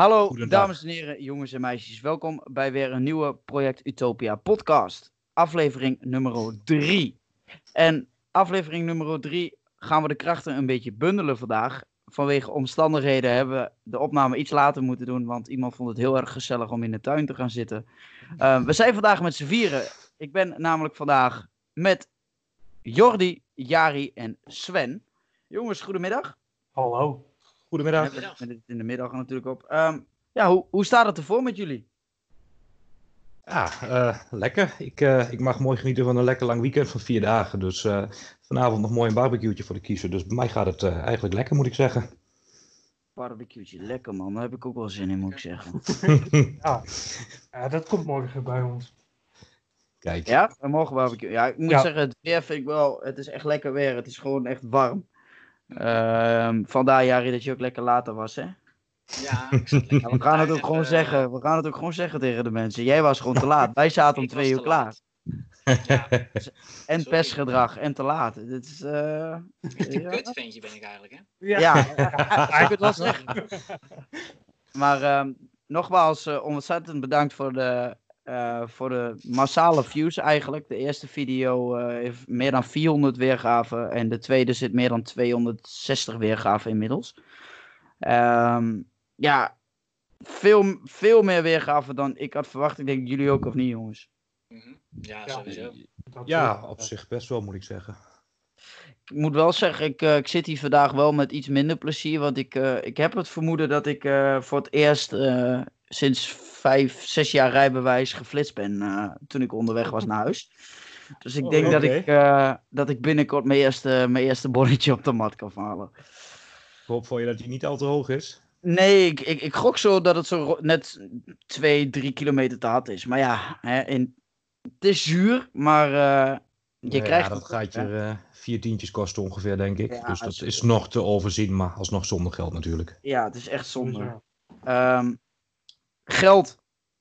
Hallo, dames en heren, jongens en meisjes. Welkom bij weer een nieuwe Project Utopia podcast. Aflevering nummer 3. En aflevering nummer 3 gaan we de krachten een beetje bundelen vandaag. Vanwege omstandigheden hebben we de opname iets later moeten doen, want iemand vond het heel erg gezellig om in de tuin te gaan zitten. Eh, we zijn vandaag met z'n vieren. Ik ben namelijk vandaag met Jordi, Jari en Sven. Jongens, goedemiddag. Hallo. Goedemiddag. We in de middag natuurlijk op. Ehm, ja, hoe, hoe staat het ervoor met jullie? Ja, eh, lekker. Ik, eh, ik mag mooi genieten van een lekker lang weekend van vier dagen. Dus eh, vanavond nog mooi een barbecue'tje voor de kiezer. Dus bij mij gaat het eh, eigenlijk lekker, moet ik zeggen. Barbecueetje, lekker man. Daar heb ik ook wel zin in, moet ik zeggen. Ja. ja, dat komt morgen bij ons. Kijk. Ja, we mogen barbecue. Ja, ik moet Ja. zeggen, het weer vind ik wel, het is echt lekker weer. Het is gewoon echt warm. Ehm, vandaar, Jari, dat je ook lekker later was, hè? Ja, Ja, we gaan het ook gewoon eh, zeggen. We gaan het ook gewoon zeggen tegen de mensen. Jij was gewoon te laat. Wij zaten om was twee uur klaar. Ja, En Sorry. pestgedrag en te laat. Dit is, eh een ja. kutventje ben ik eigenlijk, hè? Ja, ik het wel zeggen. Maar ehm, nogmaals, eh, ontzettend bedankt voor de, eh, voor de massale views eigenlijk. De eerste video eh, heeft meer dan 400 weergaven en de tweede zit meer dan 260 weergaven inmiddels. Ehm, ja, veel, veel meer weergaven dan ik had verwacht. Ik denk jullie ook of niet, jongens. Mhm. Ja, Ja. sowieso. Op zich best wel, moet ik zeggen. Ik moet wel zeggen, ik, eh, ik zit hier vandaag wel met iets minder plezier. Want ik, eh, ik heb het vermoeden dat ik eh, voor het eerst eh, sinds vijf, zes jaar rijbewijs geflitst ben. eh, toen ik onderweg was naar huis. Dus ik Oh, denk dat, ik, eh, dat ik binnenkort mijn eerste, mijn eerste bonnetje op de mat kan halen. Ik hoop voor je dat die niet al te hoog is. Nee, ik, ik, ik gok zo dat het zo net twee, drie kilometer te hard is. Maar ja, hè, in, het is zuur, maar eh, je ja, krijgt... dat het gaat je eh, vier tientjes kosten ongeveer, denk ik. Ja, dus dat is nog te overzien, maar alsnog zonder geld natuurlijk. Ja, het is echt zonde. sowieso. Ehm, geld,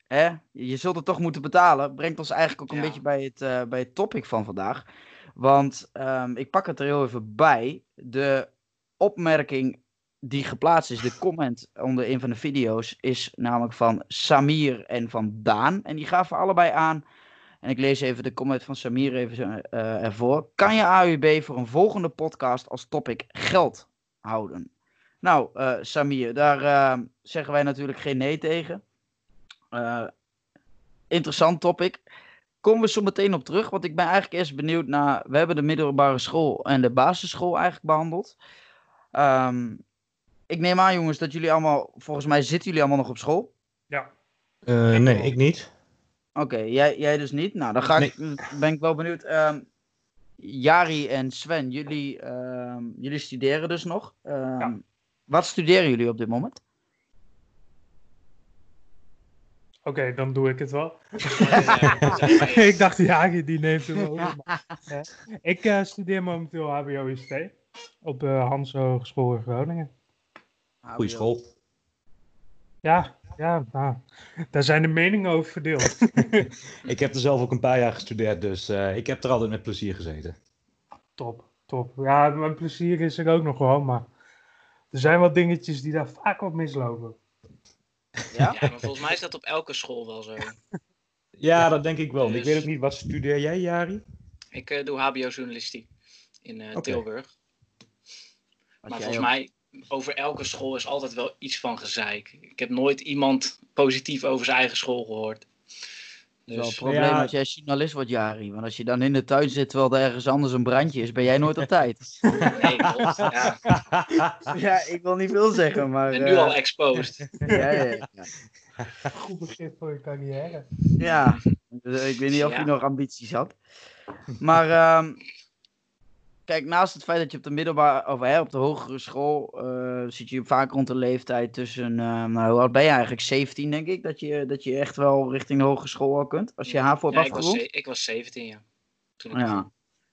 hè? je zult het toch moeten betalen, brengt ons eigenlijk ook een Ja. beetje bij het, eh, bij het topic van vandaag. Want ehm, ik pak het er heel even bij. De opmerking die geplaatst is, de comment onder een van de video's, is namelijk van Samir en van Daan. En die gaven allebei aan. En ik lees even de comment van Samir even eh, ervoor. Kan je AUB voor een volgende podcast als topic geld houden? Nou, eh, Samir, daar eh, zeggen wij natuurlijk geen nee tegen. Eh, interessant topic. Komen we zo meteen op terug, want ik ben eigenlijk eerst benieuwd naar. We hebben de middelbare school en de basisschool eigenlijk behandeld. Ehm, ik neem aan, jongens, dat jullie allemaal. Volgens mij zitten jullie allemaal nog op school. Ja. Eh, Ik nee, wel. ik niet. Oké, jij, jij dus niet. Nou, dan ga ik, ben ik wel benieuwd. Ehm, Jari en Sven, jullie, ehm, jullie studeren dus nog. Ehm, Ja. Wat studeren jullie op dit moment? Oké, dan doe ik het wel. Ik dacht, ja, die neemt hem over. maar, ja. Ik eh, studeer momenteel HBO-ICT op de Hans Hogeschool in Groningen. Goeie school. Ja, ja nou, daar zijn de meningen over verdeeld. Ik heb er zelf ook een paar jaar gestudeerd, dus eh, ik heb er altijd met plezier gezeten. top, top. Ja, mijn plezier is er ook nog wel, maar er zijn wat dingetjes die daar vaak op mislopen. Ja? Ja, maar volgens mij is dat op elke school wel zo. Ja, dat denk ik wel. Ik Dus- weet ook niet, wat studeer jij, Jari? Ik eh, doe HBO-journalistiek in eh. Tilburg. Maar volgens ook- mij, over elke school is altijd wel iets van gezeik. Ik heb nooit iemand positief over zijn eigen school gehoord. Het is wel een Dus, probleem Ja. als jij journalist wordt, Jari. Want als je dan in de tuin zit terwijl er ergens anders een brandje is, ben jij nooit op tijd. nee, klopt. Ja, ja, ik wil niet veel zeggen, maar... ik ben nu eh, al exposed. ja, ja, ja. Goed begin voor je carrière. ja, dus ik weet niet of Ja. je nog ambities had. Maar, ehm, kijk, naast het feit dat je op de middelbare, of hè, op de hogere school, eh, zit je vaak rond de leeftijd tussen, eh, nou, hoe oud ben je eigenlijk? 17, denk ik, dat je, dat je echt wel richting de hogeschool al kunt, als je HAVO hebt Ja, ik, was, ik was 17, ja. Toen ik Ja.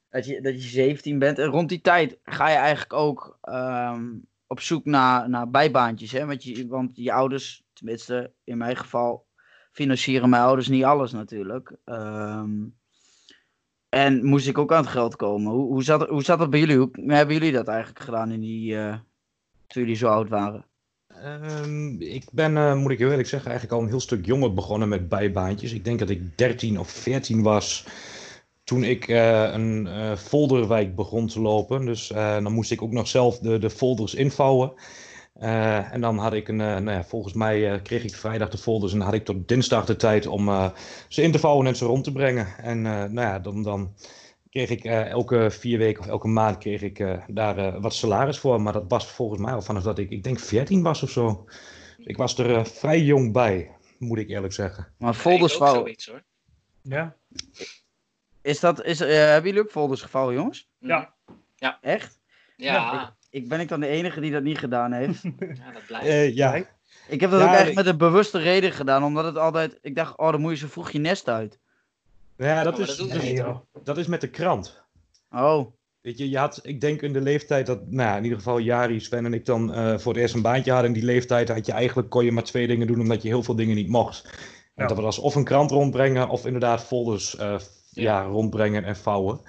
Dat je, dat je 17 bent. En rond die tijd ga je eigenlijk ook ehm, op zoek naar, naar bijbaantjes. Hè? Want, je, want je ouders, tenminste in mijn geval, financieren mijn ouders niet alles natuurlijk. Ehm, en moest ik ook aan het geld komen. Hoe, hoe, zat, hoe zat dat bij jullie? Hoe hebben jullie dat eigenlijk gedaan in die, eh, toen jullie zo oud waren? Ehm, ik ben, eh, moet ik heel eerlijk zeggen, eigenlijk al een heel stuk jonger begonnen met bijbaantjes. Ik denk dat ik 13 of 14 was toen ik eh, een folderwijk begon te lopen. Dus dan moest ik ook nog zelf de, de folders invouwen. Eh, en dan had ik een, eh, nou ja, volgens mij eh, kreeg ik vrijdag de folders en dan had ik tot dinsdag de tijd om eh, ze in te vouwen en ze rond te brengen. En eh, nou ja, dan, dan kreeg ik eh, elke vier weken of elke maand kreeg ik eh, daar eh, wat salaris voor. Maar dat was volgens mij al vanaf dat ik, ik denk 14 was of zo. Ik was er eh, vrij jong bij, moet ik eerlijk zeggen. Maar folders vouwen. zoiets hoor. Ja. Is dat, is, hebben jullie ook folders gevouwen, jongens? Ja. Echt? Ja, Ja, Ik ben ik dan de enige die dat niet gedaan heeft. ja, dat blijft. Eh, ja, Ik heb dat Ja, ook echt ik- met een bewuste reden gedaan, omdat het altijd... Ik dacht, oh, dan moet je zo vroeg je nest uit. ja dat, Oh, is, dat we dat, Nee, is, joh. dat is met de krant. Oh, Weet je, je had, ik denk in de leeftijd dat, nou ja, in ieder geval Jari, Sven en ik dan eh, voor het eerst een baantje hadden. In die leeftijd had je eigenlijk, kon je maar twee dingen doen, omdat je heel veel dingen niet mocht. En Ja. dat was of een krant rondbrengen, of inderdaad folders eh, ja. rondbrengen en vouwen.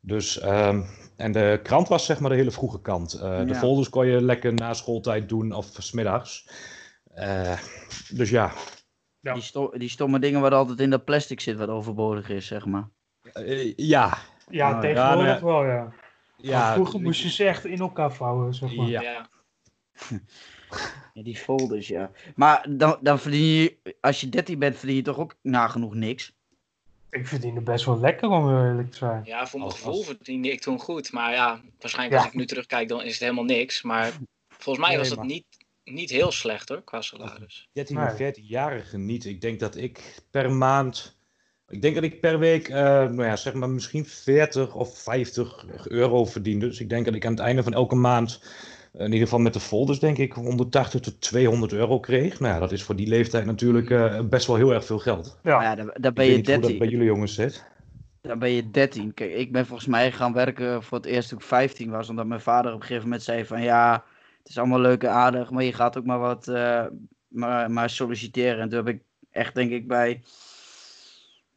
Dus, ehm, en de krant was zeg maar de hele vroege kant. Eh, De folders kon je lekker na schooltijd doen, of smiddags. Eh dus ja, Ja. die, sto- die stomme dingen waar altijd in dat plastic zit, wat overbodig is, zeg maar. Eh, ja. Ja, Nou, tegenwoordig ja, nee. wel, ja. Ja vroeger moest je ze echt in elkaar vouwen, zeg maar. Ja. Ja. Ja, die folders, ja. Maar dan, dan verdien je, als je 13 bent, verdien je toch ook nagenoeg niks. Ik verdiende best wel lekker, om heel eerlijk te zijn. ja, voor mijn gevoel verdiende ik toen goed. Maar ja, waarschijnlijk Ja. als ik nu terugkijk, dan is het helemaal niks. Maar volgens mij Nee, was het maar- niet, niet heel slecht hoor, qua salaris. 13 Nee. of 14-jarige niet. Ik denk dat ik per maand. Ik denk dat ik per week, eh, nou ja, zeg maar misschien 40 of 50 euro verdiende. Dus ik denk dat ik aan het einde van elke maand, in ieder geval met de folders, denk ik 180 tot 200 euro kreeg. Nou ja, dat is voor die leeftijd natuurlijk eh, best wel heel erg veel geld. Ja. Maar ja, dan, ben je niet hoe dat 13. bij jullie jongens zit. Dan ben je 13. Kijk, ik ben volgens mij gaan werken voor het eerst toen ik 15 was. Omdat mijn vader op een gegeven moment zei van ja, het is allemaal leuk en aardig. Maar je gaat ook maar wat eh, maar, maar solliciteren. En toen heb ik echt denk ik bij...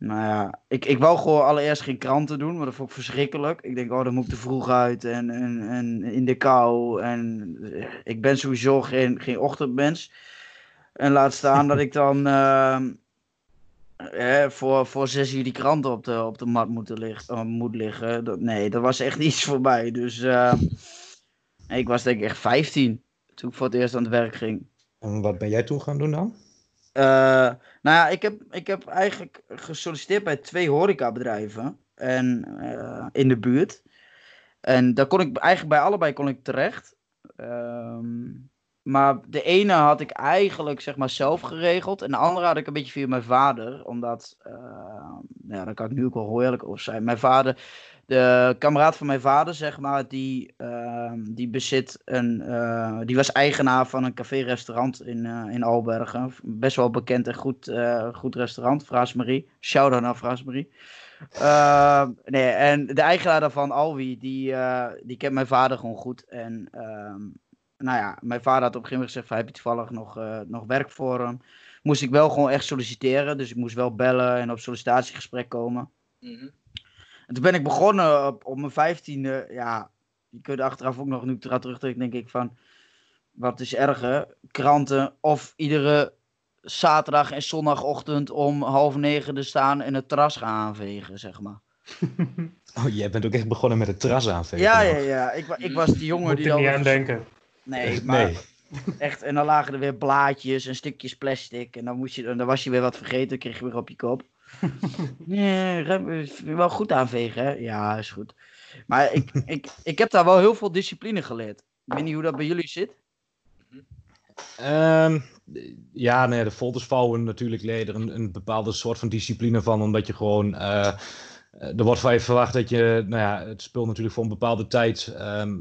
Nou ja, ik, ik wou gewoon allereerst geen kranten doen, maar dat vond ik verschrikkelijk. Ik denk, oh, dan moet ik te vroeg uit en, en, en in de kou. En eh, ik ben sowieso geen, geen ochtendmens. En laat staan dat ik dan ehm, eh, voor, voor zes uur die kranten op de, op de mat moeten liggen, eh, moet liggen. Dat, nee, dat was echt iets voor mij. Dus eh, ik was denk ik echt 15 toen ik voor het eerst aan het werk ging. En wat ben jij toen gaan doen dan? Eh, nou ja, ik heb, ik heb eigenlijk gesolliciteerd bij twee horecabedrijven en, eh, in de buurt. En daar kon ik eigenlijk bij allebei kon ik terecht. Ehm, maar de ene had ik eigenlijk zeg maar zelf geregeld. En de andere had ik een beetje via mijn vader. Omdat, eh, ja, daar kan ik nu ook wel heel eerlijk over zijn. Mijn vader, de kameraad van mijn vader, zeg maar, die, ehm, die bezit een, eh, die was eigenaar van een café-restaurant in, eh, in Albergen. Best wel bekend en goed, eh, goed restaurant, Fraas Marie. Shout-out naar Fraas Marie. Ehm, nee, en de eigenaar daarvan, Alwi, die, die kent mijn vader gewoon goed. En ehm, nou ja, mijn vader had op een gegeven moment gezegd: heb je toevallig nog, nog werk voor hem? Moest ik wel gewoon echt solliciteren. Dus ik moest wel bellen en op sollicitatiegesprek komen. Mhm. En toen ben ik begonnen op, op mijn vijftiende. Ja, je kunt achteraf ook nog, nu terugdenk, denk ik van... Wat is erger? Kranten of iedere zaterdag en zondagochtend om half negen er staan en het terras gaan aanvegen, zeg maar. Oh, jij bent ook echt begonnen met het terras aanvegen. Ja, ja, ja. Ik, ik was die jongen Moet die dan... niet aan denken. Nee, maar nee. echt. En dan lagen er weer blaadjes en stukjes plastic. En dan, moest je, dan was je weer wat vergeten, dan kreeg je weer op je kop. Nee, is wel goed aanvegen, hè? Ja, is goed. Maar ik, ik, ik heb daar wel heel veel discipline geleerd. Ik weet niet hoe dat bij jullie zit. Ehm, ja, nee, de folders vouwen natuurlijk er een, een bepaalde soort van discipline van, omdat je gewoon. eh, eh, er wordt van je verwacht dat je nou ja, het spul natuurlijk voor een bepaalde tijd ehm,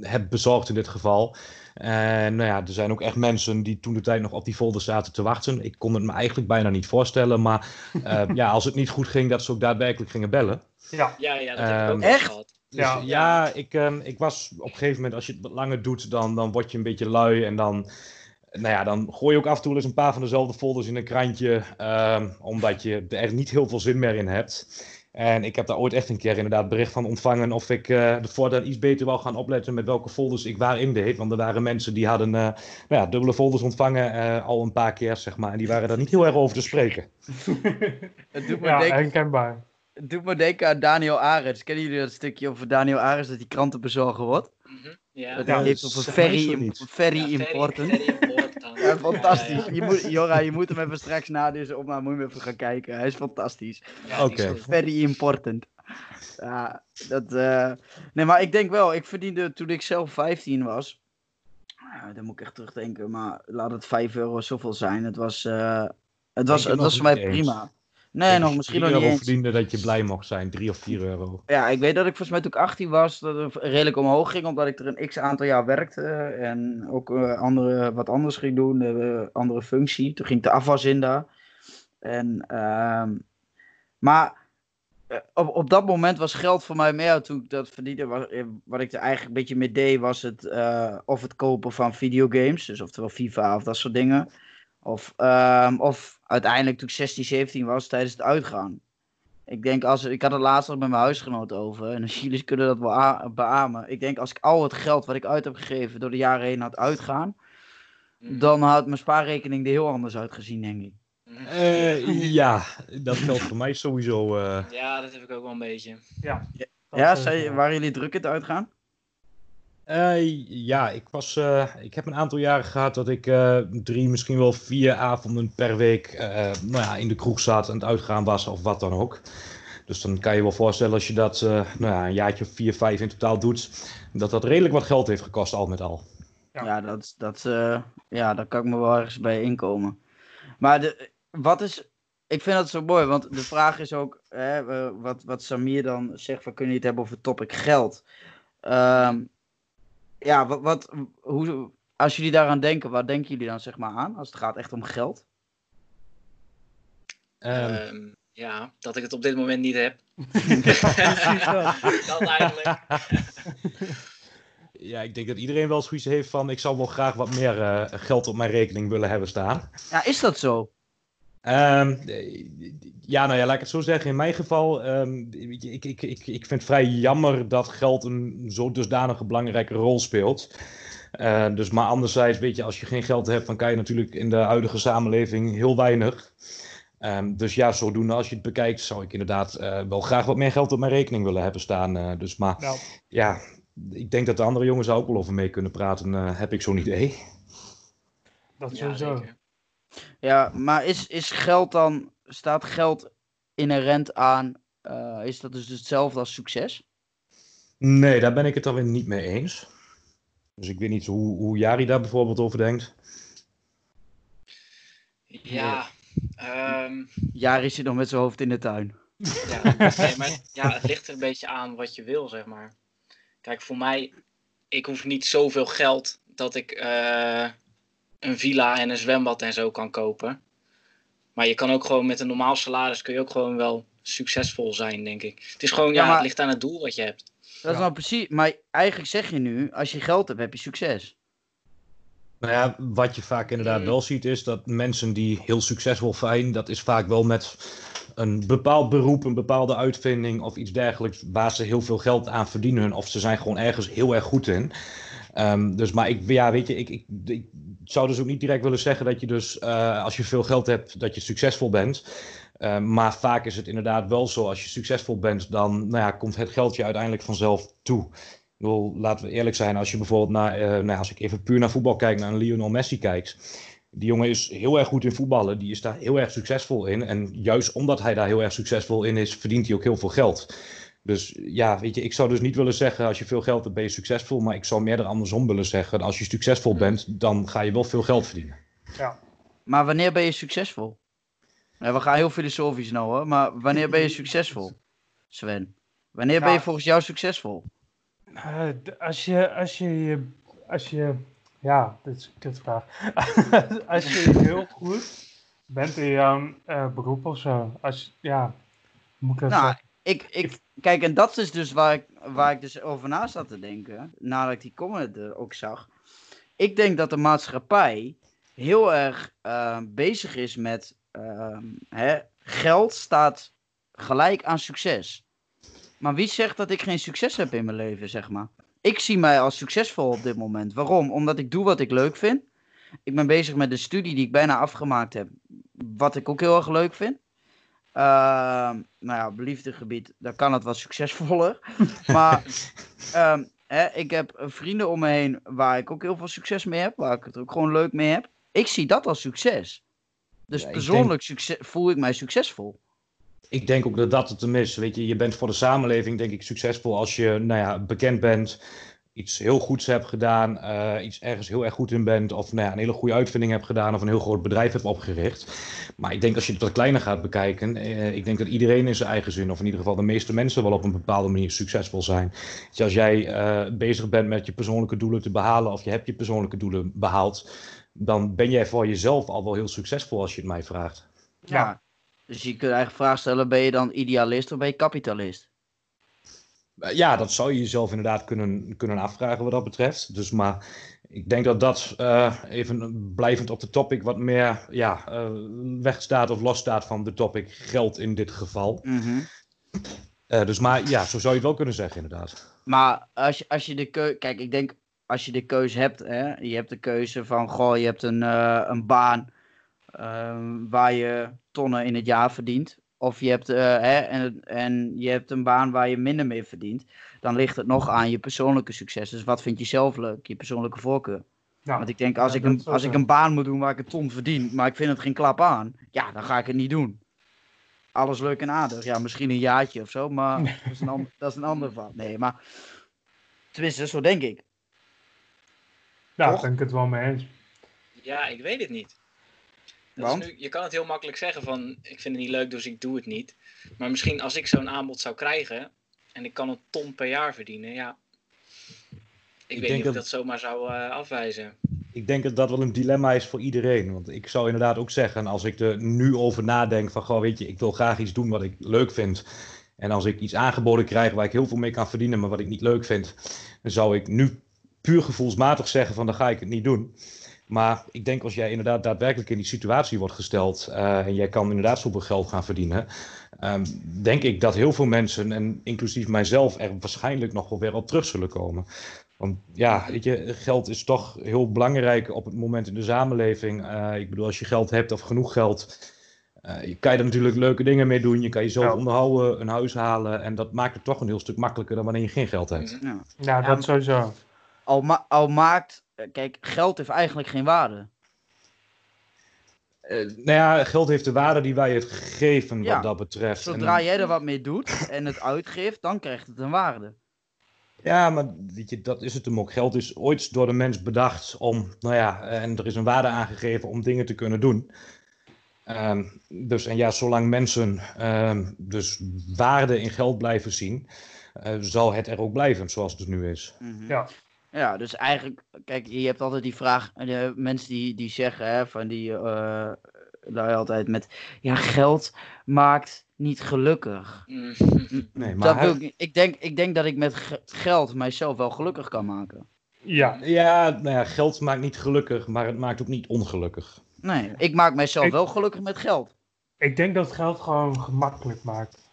hebt bezorgd in dit geval. En nou ja, er zijn ook echt mensen die toen de tijd nog op die folders zaten te wachten. Ik kon het me eigenlijk bijna niet voorstellen, maar eh, ja, als het niet goed ging, dat ze ook daadwerkelijk gingen bellen. Ja, Ja, ja, dat heb ik ook Ehm, eens echt? gehad. Dus Ja. ja, ik, ehm, ik was op een gegeven moment, als je het wat langer doet, dan, dan word je een beetje lui. En dan, nou ja, dan gooi je ook af en toe eens een paar van dezelfde folders in een krantje. ehm, omdat je er echt niet heel veel zin meer in hebt. En ik heb daar ooit echt een keer inderdaad bericht van ontvangen of ik uh, de voortaan iets beter wou gaan opletten met welke folders ik waarin deed. Want er waren mensen die hadden uh, nou ja, dubbele folders ontvangen uh, al een paar keer, zeg maar. En die waren daar niet heel erg over te spreken. het doet me ja, denken, herkenbaar. Het doet me denken aan Daniel Arends. Kennen jullie dat stukje over Daniel Arends dat hij krantenbezorger wordt? Mm -hmm. Ja. Dat hij heeft over very, very important. Very, very important. Ja, fantastisch. Je moet, Jora, je moet hem even straks na deze opname moet je even gaan kijken. Hij is fantastisch. Ja, Oké. Okay. Very important. Ja, dat... Uh... Nee, maar ik denk wel, ik verdiende toen ik zelf 15 was... Uh, dan moet ik echt terugdenken, maar laat het 5 euro zoveel zijn. Het was, uh, het was, het was voor mij prima. Nee, nog misschien nog niet eens. verdiende dat je blij mocht zijn, 3 of 4 euro. Ja, ik weet dat ik volgens mij toen ik 18 was, dat het redelijk omhoog ging, omdat ik er een x aantal jaar werkte en ook uh, andere, wat anders ging doen, uh, andere functie. Toen ging ik de afwas in daar. En, uh, maar eh, op, op dat moment was geld voor mij meer toen ik dat verdiende. Was, eh, wat ik er eigenlijk een beetje mee deed, was het of het kopen van videogames, dus oftewel FIFA of dat soort dingen. Of, um, of uiteindelijk toen ik 16, 17 was tijdens het uitgaan. Ik denk als ik had het laatst nog met mijn huisgenoot over. En jullie kunnen dat wel beamen. Ik denk als ik al het geld wat ik uit heb gegeven door de jaren heen had uitgaan. Mm. Dan had mijn spaarrekening er heel anders uitgezien, denk ik. Uh, ja, dat geldt voor mij sowieso. Uh... Ja, dat heb ik ook wel een beetje. Ja, ja, ja zei, waren jullie druk in het uitgaan? Uh, ja, ik, was, uh, ik heb een aantal jaren gehad dat ik uh, drie, misschien wel vier avonden per week nou ja, in de kroeg zat en het uitgaan was of wat dan ook. Dus dan kan je wel voorstellen als je dat nou ja, een jaartje of vier, vijf in totaal doet, dat dat redelijk wat geld heeft gekost al met al. Ja, ja dat, dat, ja, daar kan ik me wel ergens bij inkomen. Maar de, wat is, ik vind dat zo mooi, want de vraag is ook, hè, wat, wat Samir dan zegt, van kunnen je het hebben over het topic geld? Um, ja, wat, wat, hoe, als jullie daaraan denken, waar denken jullie dan zeg maar aan? Als het gaat echt om geld? Um, ja, dat ik het op dit moment niet heb. dat eigenlijk. Ja, ik denk dat iedereen wel zoiets heeft van... ik zou wel graag wat meer uh, geld op mijn rekening willen hebben staan. Ja, is dat zo? Um, ja, nou ja, laat ik het zo zeggen. In mijn geval, um, ik, ik, ik, ik vind het vrij jammer dat geld een zo dusdanige belangrijke rol speelt. Uh, dus, maar anderzijds, weet je, als je geen geld hebt, dan kan je natuurlijk in de huidige samenleving heel weinig. Um, dus ja, zodoende als je het bekijkt, zou ik inderdaad uh, wel graag wat meer geld op mijn rekening willen hebben staan. Uh, dus maar nou. ja, ik denk dat de andere jongens ook wel over mee kunnen praten, heb ik zo'n idee. Dat sowieso. Ja, ja, maar is, is geld dan, staat geld inherent aan, uh, is dat dus hetzelfde als succes? Nee, daar ben ik het dan weer niet mee eens. Dus ik weet niet hoe, hoe Jari daar bijvoorbeeld over denkt. Ja. Um... Jari zit nog met zijn hoofd in de tuin. Ja, nee, maar ja, het ligt er een beetje aan wat je wil, zeg maar. Kijk, voor mij, ik hoef niet zoveel geld dat ik uh, een villa en een zwembad en zo kan kopen. Maar je kan ook gewoon met een normaal salaris kun je ook gewoon wel succesvol zijn, denk ik. Het is gewoon, ja, het ligt aan het doel wat je hebt. Dat is nou precies, maar eigenlijk zeg je nu, als je geld hebt, heb je succes. Nou ja, wat je vaak inderdaad mm. wel ziet is dat mensen die heel succesvol zijn, dat is vaak wel met een bepaald beroep, een bepaalde uitvinding of iets dergelijks waar ze heel veel geld aan verdienen. Of ze zijn gewoon ergens heel erg goed in. Um, dus, maar ik, ja, weet je, ik, ik, ik, zou dus ook niet direct willen zeggen dat je dus, uh, als je veel geld hebt, dat je succesvol bent. Uh, maar vaak is het inderdaad wel zo, als je succesvol bent, dan nou ja, komt het geld je uiteindelijk vanzelf toe. Ik bedoel, laten we eerlijk zijn, als je bijvoorbeeld naar, uh, nou, als ik even puur naar voetbal kijk, naar een Lionel Messi kijkt. Die jongen is heel erg goed in voetballen, die is daar heel erg succesvol in. En juist omdat hij daar heel erg succesvol in is, verdient hij ook heel veel geld. Dus ja, weet je, ik zou dus niet willen zeggen als je veel geld hebt ben je succesvol, maar ik zou meer dan andersom willen zeggen, als je succesvol bent, dan ga je wel veel geld verdienen. Ja. Maar wanneer ben je succesvol? we gaan heel filosofisch nou hoor, maar wanneer ben je succesvol, Sven? Wanneer ben je volgens jou succesvol? Uh, als je, als je, als je, ja, dit is een kutvraag. als je heel goed bent in jouw uh, beroep of zo, als, ja, moet ik nou, ik, ik, kijk, en dat is dus waar ik, waar ik dus over na zat te denken, nadat ik die comment er ook zag. Ik denk dat de maatschappij heel erg uh, bezig is met uh, hè, geld staat gelijk aan succes. Maar wie zegt dat ik geen succes heb in mijn leven, zeg maar? Ik zie mij als succesvol op dit moment. Waarom? Omdat ik doe wat ik leuk vind. Ik ben bezig met de studie die ik bijna afgemaakt heb. Wat ik ook heel erg leuk vind. Ehm, nou ja, op liefdegebied, daar kan het wat succesvoller. maar ehm, hè, ik heb vrienden om me heen waar ik ook heel veel succes mee heb. Waar ik het ook gewoon leuk mee heb. Ik zie dat als succes. Dus Ja, persoonlijk succes, voel ik mij succesvol. Ik denk ook dat dat het hem is. Weet je, je bent voor de samenleving denk ik succesvol als je nou ja, bekend bent, iets heel goeds hebt gedaan, eh, iets ergens heel erg goed in bent, of nou ja, een hele goede uitvinding hebt gedaan, of een heel groot bedrijf hebt opgericht. Maar ik denk als je het wat kleiner gaat bekijken, eh, ik denk dat iedereen in zijn eigen zin, of in ieder geval de meeste mensen, wel op een bepaalde manier succesvol zijn. Dus als jij eh, bezig bent met je persoonlijke doelen te behalen, of je hebt je persoonlijke doelen behaald, dan ben jij voor jezelf al wel heel succesvol als je het mij vraagt. Ja. Dus je kunt eigenlijk vraag stellen, ben je dan idealist of ben je kapitalist? Eh, Ja, dat zou je jezelf inderdaad kunnen, kunnen afvragen wat dat betreft. Dus, maar ik denk dat dat eh, even blijvend op de topic wat meer ja, eh, wegstaat of losstaat van de topic geld in dit geval. Mhm. Dus maar ja, zo zou je het wel kunnen zeggen inderdaad. Maar als je, als je de keuze... Kijk, ik denk als je de keuze hebt, hè, je hebt de keuze van, goh, je hebt een, een baan waar je tonnen in het jaar verdient. Of je hebt, eh, hè, en, en je hebt een baan waar je minder mee verdient. Dan ligt het nog aan je persoonlijke succes. Dus wat vind je zelf leuk, je persoonlijke voorkeur. Ja. Want ik denk, als, Ja, ik een, als ik een baan moet doen waar ik een ton verdien, maar ik vind het geen klap aan, ja, dan ga ik het niet doen. Alles leuk en aardig. Ja, misschien een jaartje of zo, maar dat is een, dat is een ander verhaal. Nee, maar tenminste, zo denk ik. Ja, daar Toch? ben ik het wel mee eens. Ja, ik weet het niet. Want? nu, je kan het heel makkelijk zeggen van, ik vind het niet leuk, dus ik doe het niet. Maar misschien als ik zo'n aanbod zou krijgen en ik kan een ton per jaar verdienen, ja. Ik, weet denk niet of dat- ik dat zomaar zou eh, afwijzen. Ik denk dat dat wel een dilemma is voor iedereen. Want ik zou inderdaad ook zeggen, als ik er nu over nadenk van, goh, weet je, ik wil graag iets doen wat ik leuk vind. En als ik iets aangeboden krijg waar ik heel veel mee kan verdienen, maar wat ik niet leuk vind, dan zou ik nu puur gevoelsmatig zeggen van, dan ga ik het niet doen. Maar ik denk als jij inderdaad daadwerkelijk in die situatie wordt gesteld eh, en jij kan inderdaad zoveel geld gaan verdienen, ehm, denk ik dat heel veel mensen, en inclusief mijzelf, er waarschijnlijk nog wel weer op terug zullen komen. Want ja, weet je, geld is toch heel belangrijk op het moment in de samenleving. Eh, ik bedoel, als je geld hebt of genoeg geld, eh, je kan je er natuurlijk leuke dingen mee doen. Je kan jezelf Ja. onderhouden, een huis halen. En dat maakt het toch een heel stuk makkelijker dan wanneer je geen geld hebt. Ja. Ja, dat sowieso. Al, ma- al maakt, kijk, geld heeft eigenlijk geen waarde. Eh, nou ja, geld heeft de waarde die wij het geven Ja. wat dat betreft. Zodra En- jij er wat mee doet en het uitgeeft, dan krijgt het een waarde. Ja, maar weet je, dat is het hem ook. Geld is ooit door de mens bedacht om, nou ja, en er is een waarde aangegeven om dingen te kunnen doen. Ehm, dus en ja, zolang mensen ehm, dus waarde in geld blijven zien, eh, zal het er ook blijven zoals het nu is. Mhm. Ja. Ja, dus eigenlijk, kijk, je hebt altijd die vraag, de mensen die, die zeggen, hè, van die, eh daar altijd met, ja, geld maakt niet gelukkig. Mm. Nee, dat maar wil ik, denk, ik denk dat ik met ge- geld mijzelf wel gelukkig kan maken. Ja, ja, nou ja, geld maakt niet gelukkig, maar het maakt ook niet ongelukkig. Nee, ik maak mijzelf Ik- wel gelukkig met geld. ik denk dat geld gewoon gemakkelijk maakt.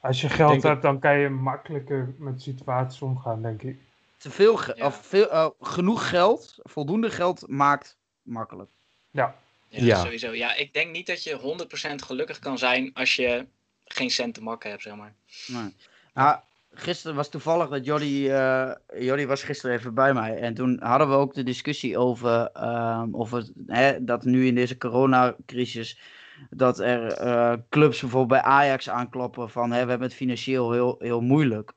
Als je geld hebt, dan kan je makkelijker met situaties omgaan, denk ik. Te veel, ge- Ja. of veel, eh, genoeg geld, voldoende geld maakt makkelijk. Ja, Ja, Ja. sowieso. Ja, ik denk niet dat je 100% gelukkig kan zijn als je geen cent te makken hebt, zeg maar. Nee. Nou, gisteren was toevallig dat Jordi, eh Jordi was gisteren even bij mij. En toen hadden we ook de discussie over, ehm, of het, hè, dat nu in deze coronacrisis, dat er eh, clubs bijvoorbeeld bij Ajax aankloppen van, hè, we hebben het financieel heel, heel moeilijk.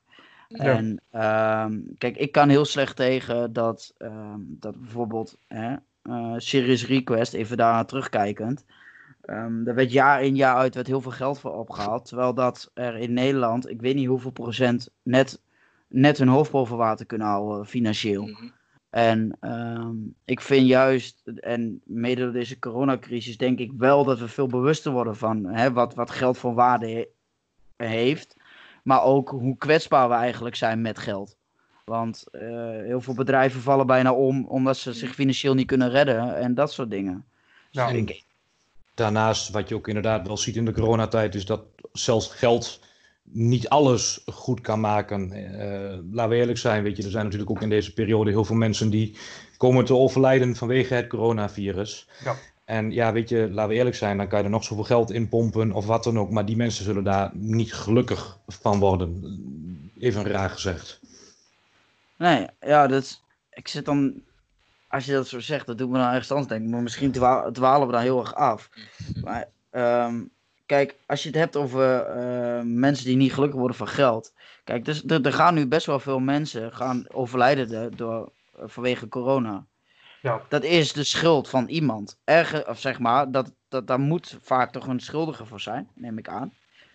Ja. En ehm, kijk, ik kan heel slecht tegen dat, ehm, dat bijvoorbeeld hè, eh, Serious Request, even daarna terugkijkend. ehm er werd jaar in jaar uit werd heel veel geld voor opgehaald. Terwijl dat er in Nederland, ik weet niet hoeveel procent, net, net hun hoofd boven water kunnen houden financieel. Mhm. En ik vind juist, en mede door deze coronacrisis, denk ik wel dat we veel bewuster worden van hè, wat, wat geld voor waarde he- heeft. Maar ook hoe kwetsbaar we eigenlijk zijn met geld. Want eh, heel veel bedrijven vallen bijna om omdat ze zich financieel niet kunnen redden en dat soort dingen. Ja. Dus ik, daarnaast, wat je ook inderdaad wel ziet in de coronatijd, is dat zelfs geld niet alles goed kan maken. Uh, laten we eerlijk zijn, weet je, er zijn natuurlijk ook in deze periode heel veel mensen die komen te overlijden vanwege het coronavirus. Ja. En ja, weet je, laten we eerlijk zijn, dan kan je er nog zoveel geld in pompen of wat dan ook, maar die mensen zullen daar niet gelukkig van worden. Even raar gezegd. Nee, ja, dat ik zit dan, als je dat zo zegt, dat doet me dan ergens anders denken, maar misschien dwalen we daar heel erg af. Maar um, Kijk, als je het hebt over uh, mensen die niet gelukkig worden van geld. Kijk, dus, er, gaan nu best wel veel mensen gaan overlijden door, uh, vanwege corona. Ja. Dat is de schuld van iemand. Erger, of zeg maar, dat, dat, daar moet vaak toch een schuldige voor zijn, neem ik aan.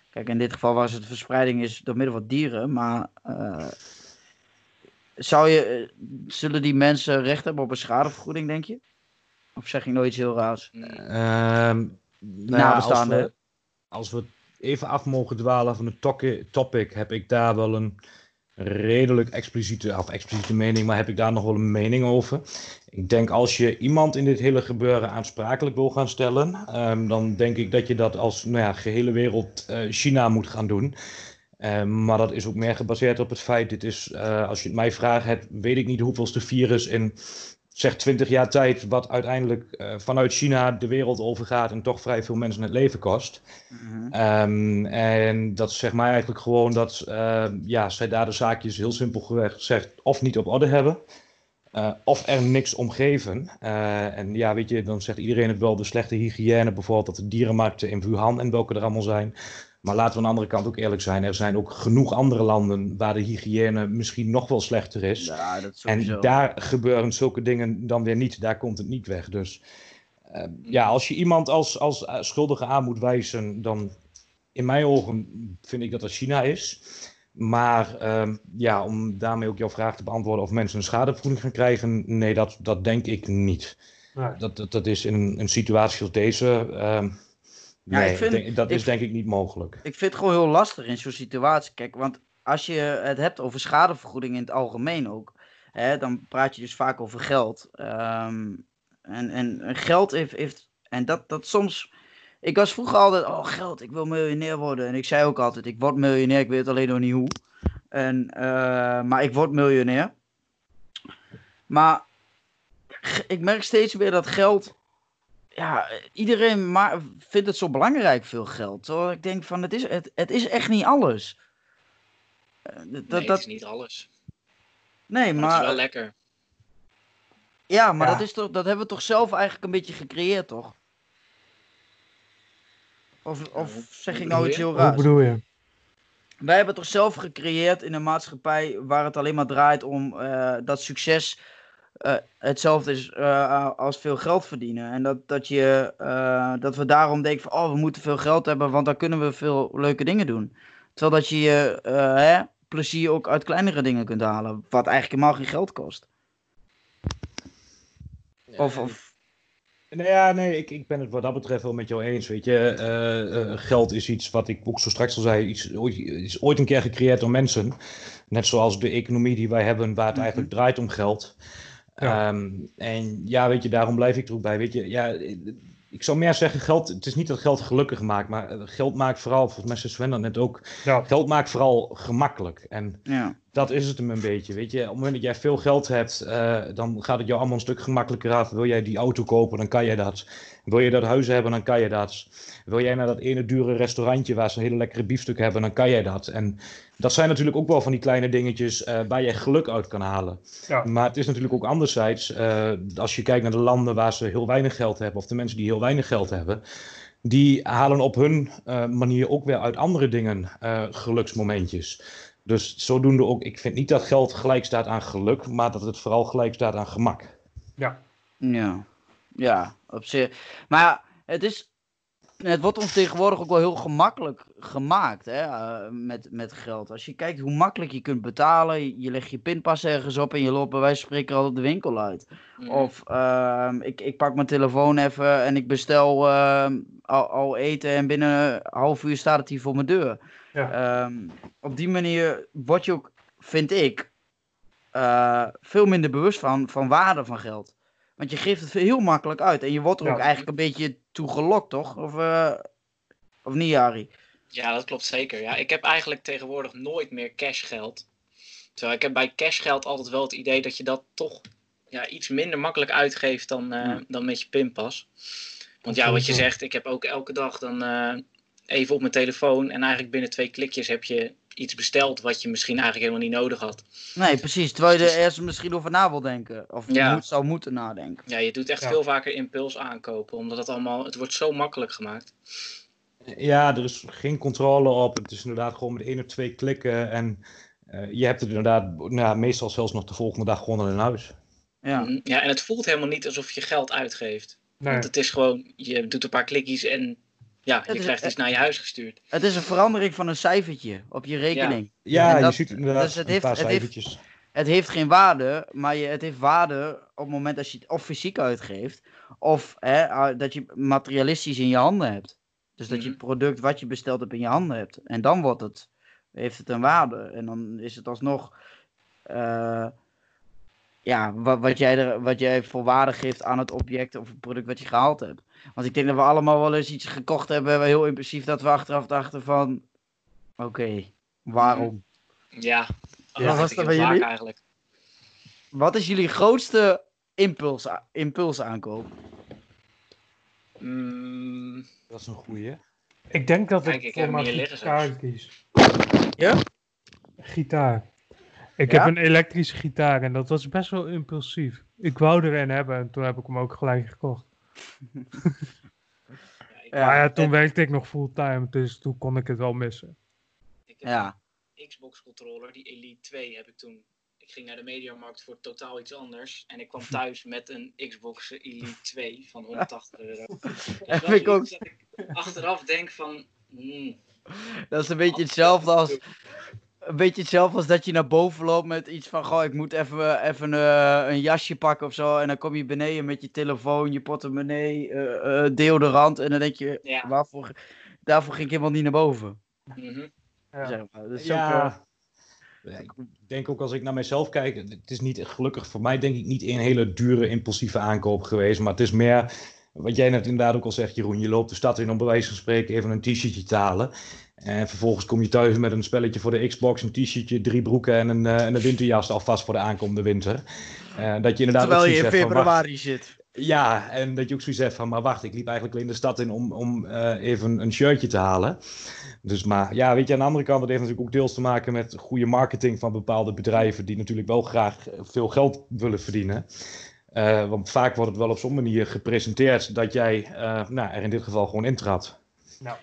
Kijk, in dit geval was het verspreiding is door middel van dieren, maar uh, zou je, zullen die mensen recht hebben op een schadevergoeding, denk je? Of zeg ik nooit iets heel raars? Um, nou ja, als we, als we even af mogen dwalen van het topic, heb ik daar wel een redelijk expliciete, of expliciete mening, maar heb ik daar nog wel een mening over. Ik denk als je iemand in dit hele gebeuren aansprakelijk wil gaan stellen, um, dan denk ik dat je dat als nou ja, gehele wereld uh, China moet gaan doen. Um, maar dat is ook meer gebaseerd op het feit, dit is, uh, als je het mij vraagt, weet ik niet hoeveelste virus in zeg 20 jaar tijd, wat uiteindelijk uh, vanuit China de wereld overgaat en toch vrij veel mensen het leven kost. Mm -hmm. um, en dat zegt mij eigenlijk gewoon dat uh, ja, zij daar de zaakjes heel simpel gezegd of niet op orde hebben. Uh, of er niks om geven. en ja, weet je, dan zegt iedereen het wel, de slechte hygiëne bijvoorbeeld, dat de dierenmarkten in Wuhan en welke er allemaal zijn. Maar laten we aan de andere kant ook eerlijk zijn. Er zijn ook genoeg andere landen waar de hygiëne misschien nog wel slechter is. Ja, dat en daar gebeuren zulke dingen dan weer niet. Daar komt het niet weg. Dus uh, ja, als je iemand als, als eh, schuldige aan moet wijzen, dan in mijn ogen vind ik dat dat China is. Maar uh, ja, om daarmee ook jouw vraag te beantwoorden of mensen een schadevergoeding gaan krijgen, nee, dat, dat denk ik niet. Nee. Dat, dat, dat is in een, een situatie als deze ehm, ja, nee, ik vind, denk, dat is denk ik niet mogelijk. Ik vind het gewoon heel lastig in zo'n situatie. Kijk, want als je het hebt over schadevergoeding in het algemeen ook, hè, dan praat je dus vaak over geld. Um, en, en, geld heeft, heeft en dat, dat soms. Ik was vroeger altijd, oh geld, ik wil miljonair worden. En ik zei ook altijd, ik word miljonair, ik weet alleen nog niet hoe. En, uh, maar ik word miljonair. Maar ik merk steeds weer dat geld ja, iedereen maar vindt het zo belangrijk, veel geld. Terwijl ik denk van, het is, het, het is echt niet alles. Eh, dat, nee, dat... het is niet alles. Nee, maar... maar... Het is wel lekker. Ja, maar Dat, is toch, dat hebben we toch zelf eigenlijk een beetje gecreëerd, toch? Of, of zeg ik nou iets heel raars? Hoe bedoel je? Wij hebben toch zelf gecreëerd in een maatschappij waar het alleen maar draait om uh, dat succes uh, hetzelfde is uh, als veel geld verdienen. En dat, dat, je, uh, dat we daarom denken van, oh, we moeten veel geld hebben, want dan kunnen we veel leuke dingen doen. Terwijl dat je je hè, plezier ook uit kleinere dingen kunt halen, wat eigenlijk helemaal geen geld kost. Of, of... Nou ja, nee, ik, ik ben het wat dat betreft wel met jou eens. Weet je, geld is iets wat ik ook zo straks al zei, iets, is ooit een keer gecreëerd door mensen. Net zoals de economie die wij hebben, waar het mhm. eigenlijk draait om geld. Ja. Um, en ja, weet je, daarom blijf ik er ook bij. Weet je, ja, ik zou meer zeggen, geld, het is niet dat geld gelukkig maakt, maar eh, geld maakt vooral, volgens mij zei Sven dat net ook, ja. geld maakt vooral gemakkelijk. En ja. Dat is het hem een beetje, weet je. Op het moment dat jij veel geld hebt, uh, dan gaat het jou allemaal een stuk gemakkelijker af. Wil jij die auto kopen, dan kan je dat. Wil je dat huis hebben, dan kan je dat. Wil jij naar dat ene dure restaurantje waar ze een hele lekkere biefstuk hebben, dan kan jij dat. En dat zijn natuurlijk ook wel van die kleine dingetjes uh, waar je geluk uit kan halen. Ja. Maar het is natuurlijk ook anderzijds, uh, als je kijkt naar de landen waar ze heel weinig geld hebben, of de mensen die heel weinig geld hebben, die halen op hun uh, manier ook weer uit andere dingen geluksmomentjes. Dus zodoende ook, ik vind niet dat geld gelijk staat aan geluk, maar dat het vooral gelijk staat aan gemak. Ja. Ja, ja op zich. Maar het is het wordt ons tegenwoordig ook wel heel gemakkelijk gemaakt hè, uh, met, met geld. Als je kijkt hoe makkelijk je kunt betalen, je legt je pinpas ergens op en je loopt bij wijze van spreken al de winkel uit. Mm. Of uh, ik, ik pak mijn telefoon even en ik bestel uh, al, al, eten en binnen een half uur staat het hier voor mijn deur. Ja. Ehm, op die manier word je ook, vind ik, eh, veel minder bewust van, van waarde van geld. Want je geeft het heel makkelijk uit. En je wordt er Ja. ook eigenlijk een beetje toe gelokt, toch? Of, eh, of niet, Jari? Ja, dat klopt zeker. Ja, ik heb eigenlijk tegenwoordig nooit meer cashgeld. Terwijl ik heb bij cashgeld altijd wel het idee dat je dat toch ja, iets minder makkelijk uitgeeft dan, eh, Ja. dan met je pinpas. Want ja, wat je zegt, ik heb ook elke dag dan eh, even op mijn telefoon. En eigenlijk binnen twee klikjes heb je iets besteld wat je misschien eigenlijk helemaal niet nodig had. Nee, precies. Terwijl je er eerst misschien over na wil denken. Of je Ja. moet, zou moeten nadenken. Ja, je doet echt Ja. veel vaker impuls aankopen, omdat het allemaal, het wordt zo makkelijk gemaakt. Ja, er is geen controle op. Het is inderdaad gewoon met één of twee klikken. En eh, je hebt het inderdaad nou, meestal zelfs nog de volgende dag gewoon al in huis. Ja. Mhm. ja, en het voelt helemaal niet alsof je geld uitgeeft. Nee. Want het is gewoon, je doet een paar klikjes en ja, je Het is- krijgt iets naar je huis gestuurd. Het is een verandering van een cijfertje op je rekening. Ja, dat- je ziet inderdaad dus het een heeft- paar het heeft- cijfertjes. Het heeft geen waarde, maar je, het heeft waarde op het moment dat je het of fysiek uitgeeft. Of hè, dat je materialistisch in je handen hebt. Dus dat je het product wat je besteld hebt in je handen hebt. En dan wordt het, heeft het een waarde. En dan is het alsnog eh, ja, wat, wat, jij er, wat jij voor waarde geeft aan het object of het product wat je gehaald hebt. Want ik denk dat we allemaal wel eens iets gekocht hebben, heel impulsief, dat we achteraf dachten van, oké, waarom? Ja, Ja, dat was dat bij jullie? eigenlijk. Wat is jullie grootste impuls, impuls aankoop? Mm, Dat is een goeie. Ik denk dat Kijk, ik ik heb liggen gitaar kies. Ja? Gitaar. Ik Ja? heb een elektrische gitaar en dat was best wel impulsief. Ik wou er een hebben en toen heb ik hem ook gelijk gekocht. ja, Ja, maar ja, toen en- werkte ik nog fulltime, dus toen kon ik het wel missen. ik heb Ja, een Xbox controller, die Elite 2 heb ik toen. Ik ging naar de Mediamarkt voor totaal iets anders. En ik kwam thuis met een Xbox Elite 2 van 180 euro. Dat wel ik ook. dat ik achteraf denk van... hmm, dat is een beetje hetzelfde als, een beetje hetzelfde als dat je naar boven loopt met iets van, goh, ik moet even, even eh, een jasje pakken of zo. En dan kom je beneden met je telefoon, je portemonnee, eh, eh, deodorant. En dan denk je, Ja. waarvoor, daarvoor ging ik helemaal niet naar boven. Ja. Zeg maar. Dus ook, eh, Ja. Ik denk ook als ik naar mezelf kijk, het is niet gelukkig voor mij denk ik niet een hele dure impulsieve aankoop geweest, maar het is meer wat jij net inderdaad ook al zegt, Jeroen, je loopt de stad in om bij wijze van spreken even een t-shirtje te halen. En vervolgens kom je thuis met een spelletje voor de Xbox, een t-shirtje, drie broeken en een, eh, en een winterjas alvast voor de aankomende winter. Eh, dat je inderdaad terwijl je in februari zit. Ja, en dat je ook zoiets hebt van, maar wacht, ik liep eigenlijk alleen de stad in om, om eh, even een shirtje te halen. Dus maar, ja, weet je, aan de andere kant, dat heeft natuurlijk ook deels te maken met goede marketing van bepaalde bedrijven die natuurlijk wel graag veel geld willen verdienen. Eh, want vaak wordt het wel op zo'n manier gepresenteerd dat jij eh, nou, er in dit geval gewoon intrad.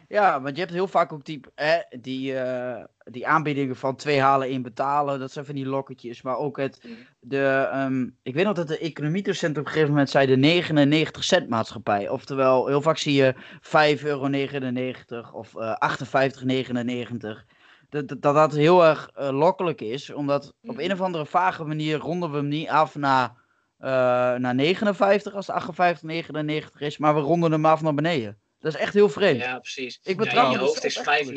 Ja, want je hebt heel vaak ook die, hè, die, eh, die aanbiedingen van twee halen, één betalen. Dat zijn van die lokketjes. Maar ook het, Mhm. de, ehm, ik weet nog dat de economiedocent op een gegeven moment zei de 99 cent maatschappij. Oftewel, heel vaak zie je 5,99 euro of eh 58,99. Dat, dat dat dat heel erg eh, lokkelijk is. Omdat op Mhm. een of andere vage manier ronden we hem niet af naar, eh, naar 59 als het 58,99 is. Maar we ronden hem af naar beneden. Dat is echt heel vreemd. Ja, precies. Ik Ja, betrap in je hoofd is ook echt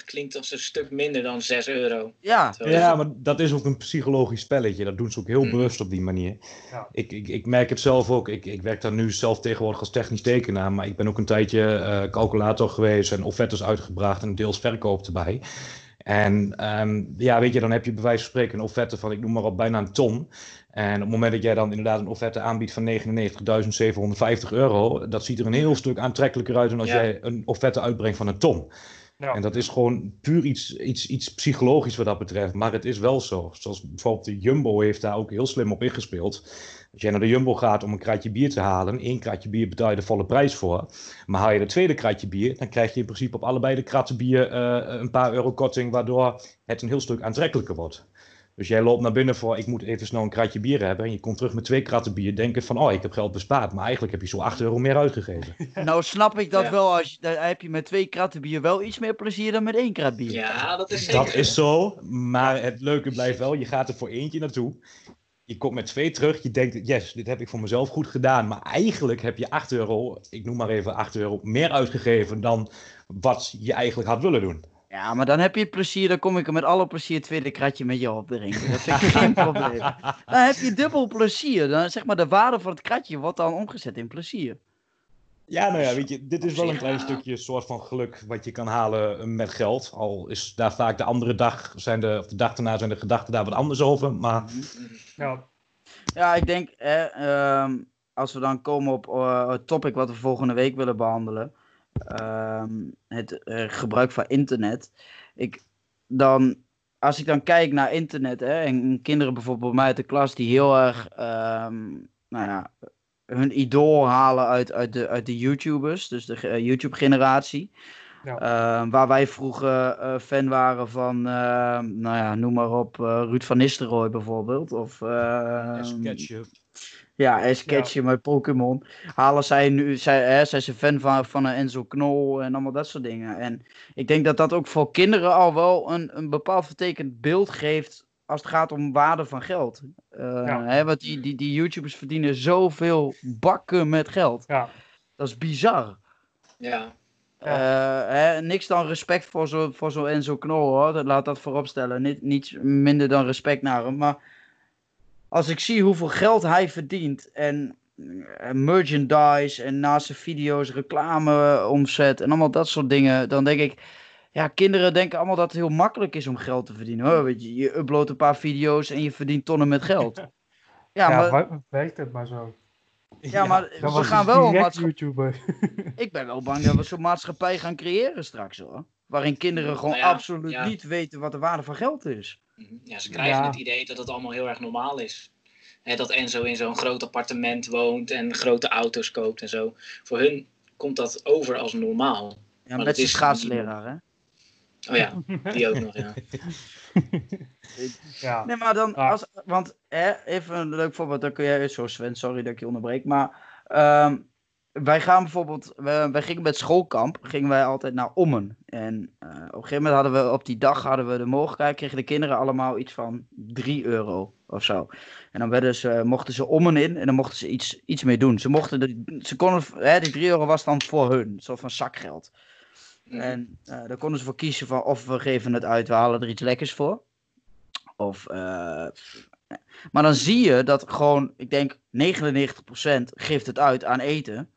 5,99 klinkt als een stuk minder dan 6 euro. Ja, Ja, maar dat is ook een psychologisch spelletje. Dat doen ze ook heel Mm. bewust op die manier. Ja. Ik, ik, ik merk het zelf ook. Ik, ik werk daar nu zelf tegenwoordig als technisch tekenaar. Maar ik ben ook een tijdje eh, calculator geweest en offertes uitgebracht en deels verkoop erbij. En ehm, ja, weet je, dan heb je bij wijze van spreken een offerte van, ik noem maar op, bijna een ton. En op het moment dat jij dan inderdaad een offerte aanbiedt van 99.750 euro, dat ziet er een heel stuk aantrekkelijker uit dan als Ja. jij een offerte uitbrengt van een ton. Ja. En dat is gewoon puur iets, iets, iets psychologisch wat dat betreft. Maar het is wel zo. Zoals bijvoorbeeld de Jumbo heeft daar ook heel slim op ingespeeld. Als jij naar de Jumbo gaat om een kratje bier te halen, één kratje bier betaal je de volle prijs voor. Maar haal je de tweede kratje bier, dan krijg je in principe op allebei de kratten bier eh, een paar euro korting, waardoor het een heel stuk aantrekkelijker wordt. Dus jij loopt naar binnen voor, ik moet even snel een kratje bier hebben. En je komt terug met twee kratten bier, denken van, oh, ik heb geld bespaard. Maar eigenlijk heb je zo 8 euro meer uitgegeven. nou snap ik dat Ja. wel. Als je, dan heb je met twee kratten bier wel iets meer plezier dan met één krat bier. Ja, dat is zeker. Dat is zo, maar het leuke blijft wel, je gaat er voor eentje naartoe. Je komt met twee terug, je denkt, yes, dit heb ik voor mezelf goed gedaan. Maar eigenlijk heb je 8 euro, ik noem maar even 8 euro, meer uitgegeven dan wat je eigenlijk had willen doen. Ja, maar dan heb je het plezier, dan kom ik er met alle plezier het tweede kratje met je op drinken. Dat vind ik geen probleem. Dan heb je dubbel plezier. Dan zeg maar de waarde van het kratje wordt dan omgezet in plezier. Ja, nou ja, weet je, dit is wel een klein stukje soort van geluk wat je kan halen met geld. Al is daar vaak de andere dag, zijn de, of de dag daarna zijn de gedachten daar wat anders over. Maar Ja, Ja, ik denk, hè, ehm, als we dan komen op eh, het topic wat we volgende week willen behandelen. Ehm, het eh, gebruik van internet. Ik, dan, als ik dan kijk naar internet hè, en kinderen bijvoorbeeld bij mij uit de klas die heel erg ehm, nou ja, hun idool halen uit, uit, de, uit de YouTubers, dus de eh, YouTube-generatie. Ja. Ehm, waar wij vroeger eh, fan waren van, nou ja, noem maar op, Ruud van Nistelrooy bijvoorbeeld. Of, sketchen. Ja, Ash Ketchum met Pokémon. Halen zij nu, zij, hè, zij zijn fan van, van een Enzo Knol en allemaal dat soort dingen. En ik denk dat dat ook voor kinderen al wel een, een bepaald vertekend beeld geeft als het gaat om waarde van geld. Eh, Ja. hè, want die, die, die YouTubers verdienen zoveel bakken met geld. ja. Dat is bizar. Ja, Eh, hè, niks dan respect voor zo'n voor zo Enzo Knol hoor. Dat, laat dat voorop stellen. Niet, niets minder dan respect naar hem. Maar als ik zie hoeveel geld hij verdient. En eh, merchandise. En naast zijn video's reclame omzet. En allemaal dat soort dingen. Dan denk ik. Ja, kinderen denken allemaal dat het heel makkelijk is om geld te verdienen. Hoor. Weet je, je uploadt een paar video's en je verdient tonnen met geld. Ja, Ja, maar, werkt het maar zo. ja, maar we gaan hij wel een maatschappij. YouTuber. Ik ben wel bang dat we zo'n maatschappij gaan creëren straks hoor. Waarin kinderen gewoon Nou ja, absoluut ja. niet weten wat de waarde van geld is. Mhm. ja ze krijgen Ja. het idee dat het allemaal heel erg normaal is. Hè, dat Enzo in zo'n groot appartement woont en grote auto's koopt en zo. Voor hun komt dat over als normaal. Ja, Maar met dat zijn is- schaatsleraar hè. Oh ja, die ook nog, ja. ja. Nee, maar dan, Ah. als, want hè, even een leuk voorbeeld, dan kun jij, zo Sven, sorry dat ik je onderbreek, maar ehm, wij gaan bijvoorbeeld, wij, wij gingen met schoolkamp, gingen wij altijd naar Ommen. En eh, op een gegeven moment hadden we, op die dag hadden we de mogelijkheid, kregen de kinderen allemaal iets van 3 euro of zo. En dan werden ze, mochten ze Ommen in en dan mochten ze iets, iets mee doen. Ze mochten, de, ze konden, hè, die 3 euro was dan voor hun, een soort van zakgeld. Mhm. En eh, daar konden ze voor kiezen van of we geven het uit, we halen er iets lekkers voor. Of, eh, maar dan zie je dat gewoon, ik denk 99% geeft het uit aan eten.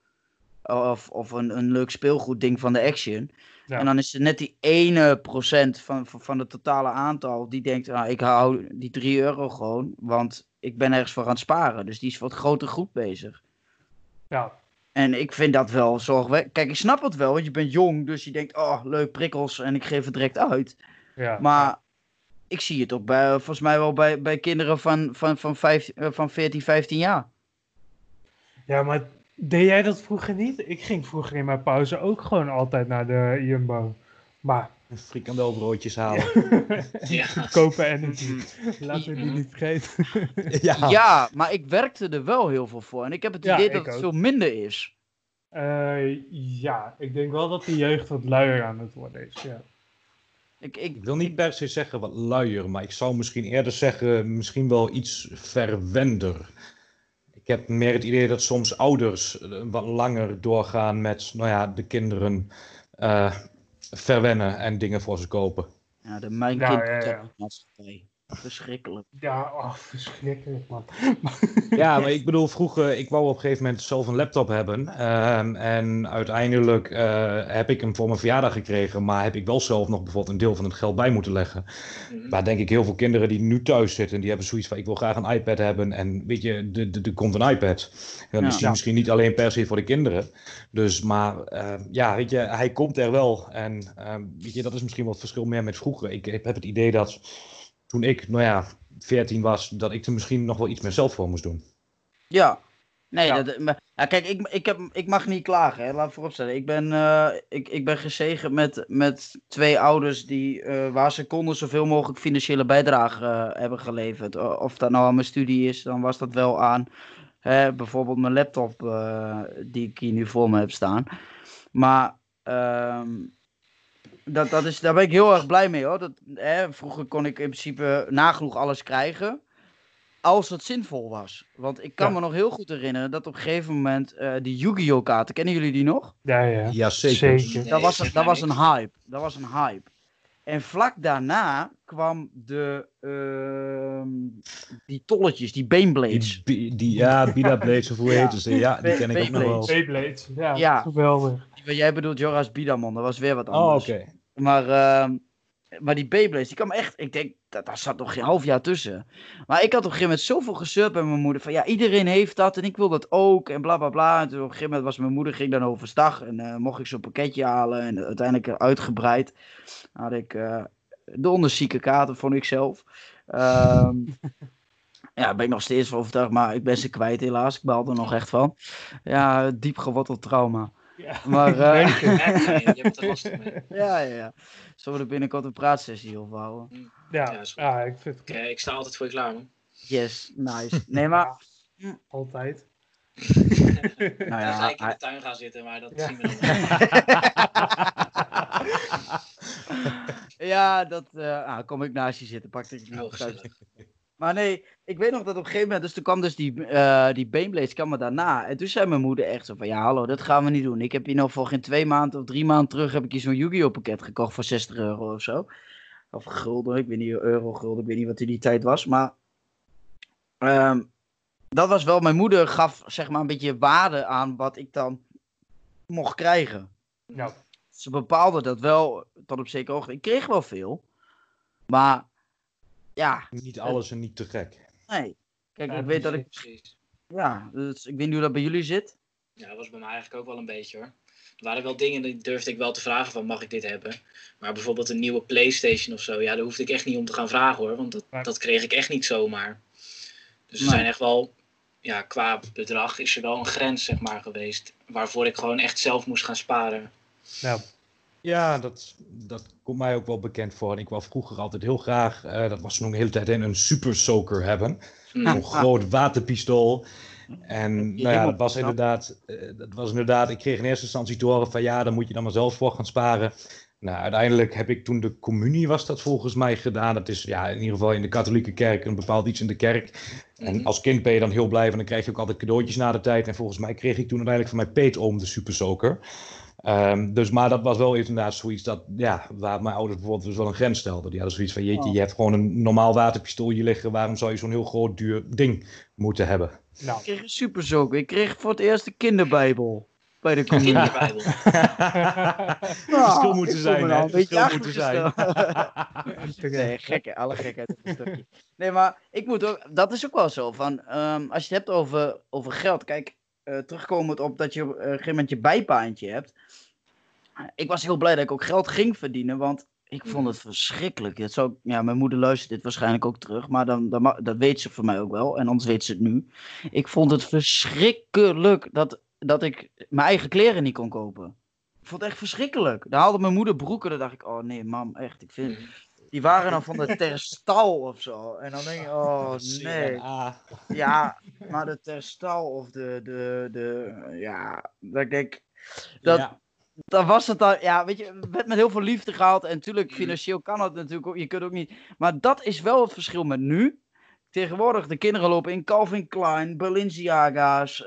Of, of een, een leuk speelgoedding van de Action. Ja. En dan is er net die ene procent van, van, van het totale aantal die denkt, nou, ik hou die 3 euro gewoon, want ik ben ergens voor aan het sparen. Dus die is voor het grote groep bezig. ja. En ik vind dat wel zorgwekkend. Kijk, ik snap het wel, want je bent jong, dus je denkt, oh, leuk prikkels en ik geef het direct uit. ja. Maar ik zie het ook bij, volgens mij wel bij, bij kinderen van, van, van, vijf, eh, van 14, 15 jaar. Ja, maar deed jij dat vroeger niet? Ik ging vroeger in mijn pauze ook gewoon altijd naar de Jumbo. Maar Frikandelbroodjes halen. Ja. kopen energy. Laten we die niet vergeten. ja. Ja, maar ik werkte er wel heel veel voor. En ik heb het Ja, idee dat het ook. veel minder is. Eh, ja, ik denk wel dat de jeugd wat luier aan het worden is. Ja. Ik, ik, Ik wil niet per se zeggen wat luier, maar ik zou misschien eerder zeggen, misschien wel iets verwender. Ik heb meer het idee dat soms ouders eh, wat langer doorgaan met, nou ja, de kinderen eh, verwennen en dingen voor ze kopen. ja, de mijn Ja, kind ja, ja. maatschappij. Verschrikkelijk. Ja, oh, verschrikkelijk man. Ja, maar ik bedoel, vroeger, ik wou op een gegeven moment zelf een laptop hebben. ehm, en uiteindelijk eh, heb ik hem voor mijn verjaardag gekregen, maar heb ik wel zelf nog bijvoorbeeld een deel van het geld bij moeten leggen. Mhm. Maar denk ik heel veel kinderen die nu thuis zitten, die hebben zoiets van ik wil graag een iPad hebben. En weet je, er- komt een iPad. Ja. die misschien niet alleen per se voor de kinderen. Dus, maar eh, ja, weet je, hij komt er wel. En eh, weet je, dat is misschien wel het verschil meer met vroeger. Ik heb het idee dat toen ik, nou ja, 14 was, dat ik er misschien nog wel iets meer zelf voor moest doen. Ja. Nee, Ja. Dat, maar, ja, kijk, ik, ik, heb, ik mag niet klagen, hè. laat vooropstellen. Ik ben, eh, ik, ik ben gezegend met, met twee ouders die, eh, waar ze konden zoveel mogelijk financiële bijdrage eh, hebben geleverd. Of dat nou aan mijn studie is, dan was dat wel aan hè, bijvoorbeeld mijn laptop eh, die ik hier nu voor me heb staan. Maar ehm, dat, dat is, daar ben ik heel erg blij mee hoor. Dat, hè, vroeger kon ik in principe nagenoeg alles krijgen. Als het zinvol was. Want ik kan Ja. me nog heel goed herinneren dat op een gegeven moment eh, die Yu-Gi-Oh! kaarten, kennen jullie die nog? Ja, ja. Ja, zeker. Dat was, dat was een hype. Dat was een hype. En vlak daarna kwam de, ehm, die tolletjes, die Baneblades. Die, die, ja, Bida Blades of hoe Ja. heet ze? Ja, die ken ik ook nog wel. Beyblade, ja, Ja. geweldig. Jij bedoelt Joras Bidamon, dat was weer wat Oh, anders. oké. Maar, ehm, maar die Beyblades, die kwam echt... Ik denk, dat, daar zat nog geen half jaar tussen. Maar ik had op een gegeven moment zoveel gezeurd bij mijn moeder. Van ja, iedereen heeft dat en ik wil dat ook. En bla bla bla. En toen op een gegeven moment was mijn moeder ging dan overstag. En eh, mocht ik zo'n pakketje halen. En uiteindelijk uitgebreid had ik eh, de onderzieke kaarten, vond ik zelf. Ehm, ja, daar ben ik nog steeds van overtuigd. Maar ik ben ze kwijt helaas. Ik baal er nog echt van. Ja, diep geworteld trauma. Ja. Maar... eh. Ja, je hebt er last mee. ja, ja, ja. Zullen we er binnenkort een praatsessie over houden? Ja, Ja, is goed. ja, ik vind het Ik, ik sta altijd voor je klaar, man. Yes, nice. Nee, maar... altijd. Nou Dan ja, ga ik in de tuin gaan zitten, maar dat Ja. zien we dan ja, dat... eh ah, kom ik naast je zitten, pak ik niet Oh. Maar nee, ik weet nog dat op een gegeven moment... Dus toen kwam dus die, eh die Baneblades kwam er daarna. En toen zei mijn moeder echt zo van... Ja, hallo, dat gaan we niet doen. Ik heb hier nog voor geen twee maanden of drie maanden terug... heb ik hier zo'n Yu-Gi-Oh pakket gekocht voor 60 euro of zo. Of gulden, ik weet niet, euro, gulden, ik weet niet wat in die tijd was. Maar... ehm, dat was wel... Mijn moeder gaf zeg maar een beetje waarde aan wat ik dan mocht krijgen. Ja. Ze bepaalde dat wel tot op zekere hoogte. Ik kreeg wel veel. Maar ja, Niet alles en niet te gek. nee. Kijk, Ja, ik weet dat ik. Precies. Ja, dus ik weet niet hoe dat bij jullie zit. Ja, dat was bij mij eigenlijk ook wel een beetje hoor. Er waren wel dingen die durfde ik wel te vragen van mag ik dit hebben. Maar bijvoorbeeld een nieuwe Playstation of zo, ja, daar hoefde ik echt niet om te gaan vragen hoor. Want dat, dat kreeg ik echt niet zomaar. Dus er zijn echt wel, ja, qua bedrag is er wel een grens zeg maar geweest. Waarvoor ik gewoon echt zelf moest gaan sparen. Ja. Ja, dat, dat komt mij ook wel bekend voor. En ik wou vroeger altijd heel graag, eh, dat was toen ook een hele tijd in, een super soaker hebben. Een groot waterpistool. En nou ja, dat was inderdaad, eh, dat was inderdaad, ik kreeg in eerste instantie te horen van ja, dan moet je dan maar zelf voor gaan sparen. Nou, uiteindelijk heb ik toen de communie was dat volgens mij gedaan. Dat is ja, in ieder geval in de katholieke kerk een bepaald iets in de kerk. En Mhm. als kind ben je dan heel blij, want dan krijg je ook altijd cadeautjes na de tijd. En volgens mij kreeg ik toen uiteindelijk van mijn peetoom de Super Soaker. Ehm, dus, maar dat was wel inderdaad zoiets dat, ja, waar mijn ouders bijvoorbeeld dus wel een grens stelden. Die hadden zoiets van, jeetje, Oh. je hebt gewoon een normaal waterpistool hier liggen. Waarom zou je zo'n heel groot duur ding moeten hebben? Nou, Ik kreeg een super zoek. Ik kreeg voor het eerst de kinderbijbel. Bij de. Kinderbijbel. verschil moeten zijn, hè? nou een beetje Verschil moeten zijn. nee, gekke, alle gekheid op een stukje. Nee, maar ik moet ook, dat is ook wel zo. Van, ehm, als je het hebt over, over geld. Kijk, eh, terugkomend op dat je op een gegeven moment je bijbaantje hebt. Ik was heel blij dat ik ook geld ging verdienen, want ik vond het verschrikkelijk. Zou, ja, mijn moeder luistert dit waarschijnlijk ook terug, maar dan, dan, dat weet ze voor mij ook wel. En anders weet ze het nu. Ik vond het verschrikkelijk dat, dat ik mijn eigen kleren niet kon kopen. Ik vond het echt verschrikkelijk. Dan haalde mijn moeder broeken, dan dacht ik, oh nee, mam, echt. Ik vind, die waren dan van de Terstal of zo. En dan denk ik, oh nee. Ja, maar de Terstal of de, de, de, ja, dat ik denk, dat, Ja. dan was het dan, ja, weet je, werd met heel veel liefde gehaald. En natuurlijk, Mhm. financieel kan het natuurlijk ook, je kunt ook niet. Maar dat is wel het verschil met nu. Tegenwoordig, de kinderen lopen in Calvin Klein, Balenciaga's,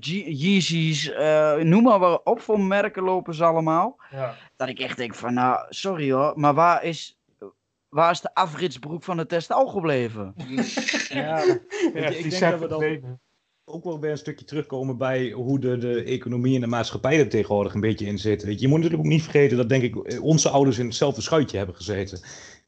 Ye- Yeezys, eh, noem maar wat op voor merken lopen ze allemaal. ja. Dat ik echt denk van, nou, sorry hoor, maar waar is, waar is de afritsbroek van de Terstal gebleven? Ja, Ja, ik die denk dat we dan- ook wel weer een stukje terugkomen bij hoe de, de economie en de maatschappij er tegenwoordig een beetje in zit. Weet je, je moet natuurlijk ook niet vergeten dat denk ik eh, onze ouders in hetzelfde schuitje hebben gezeten.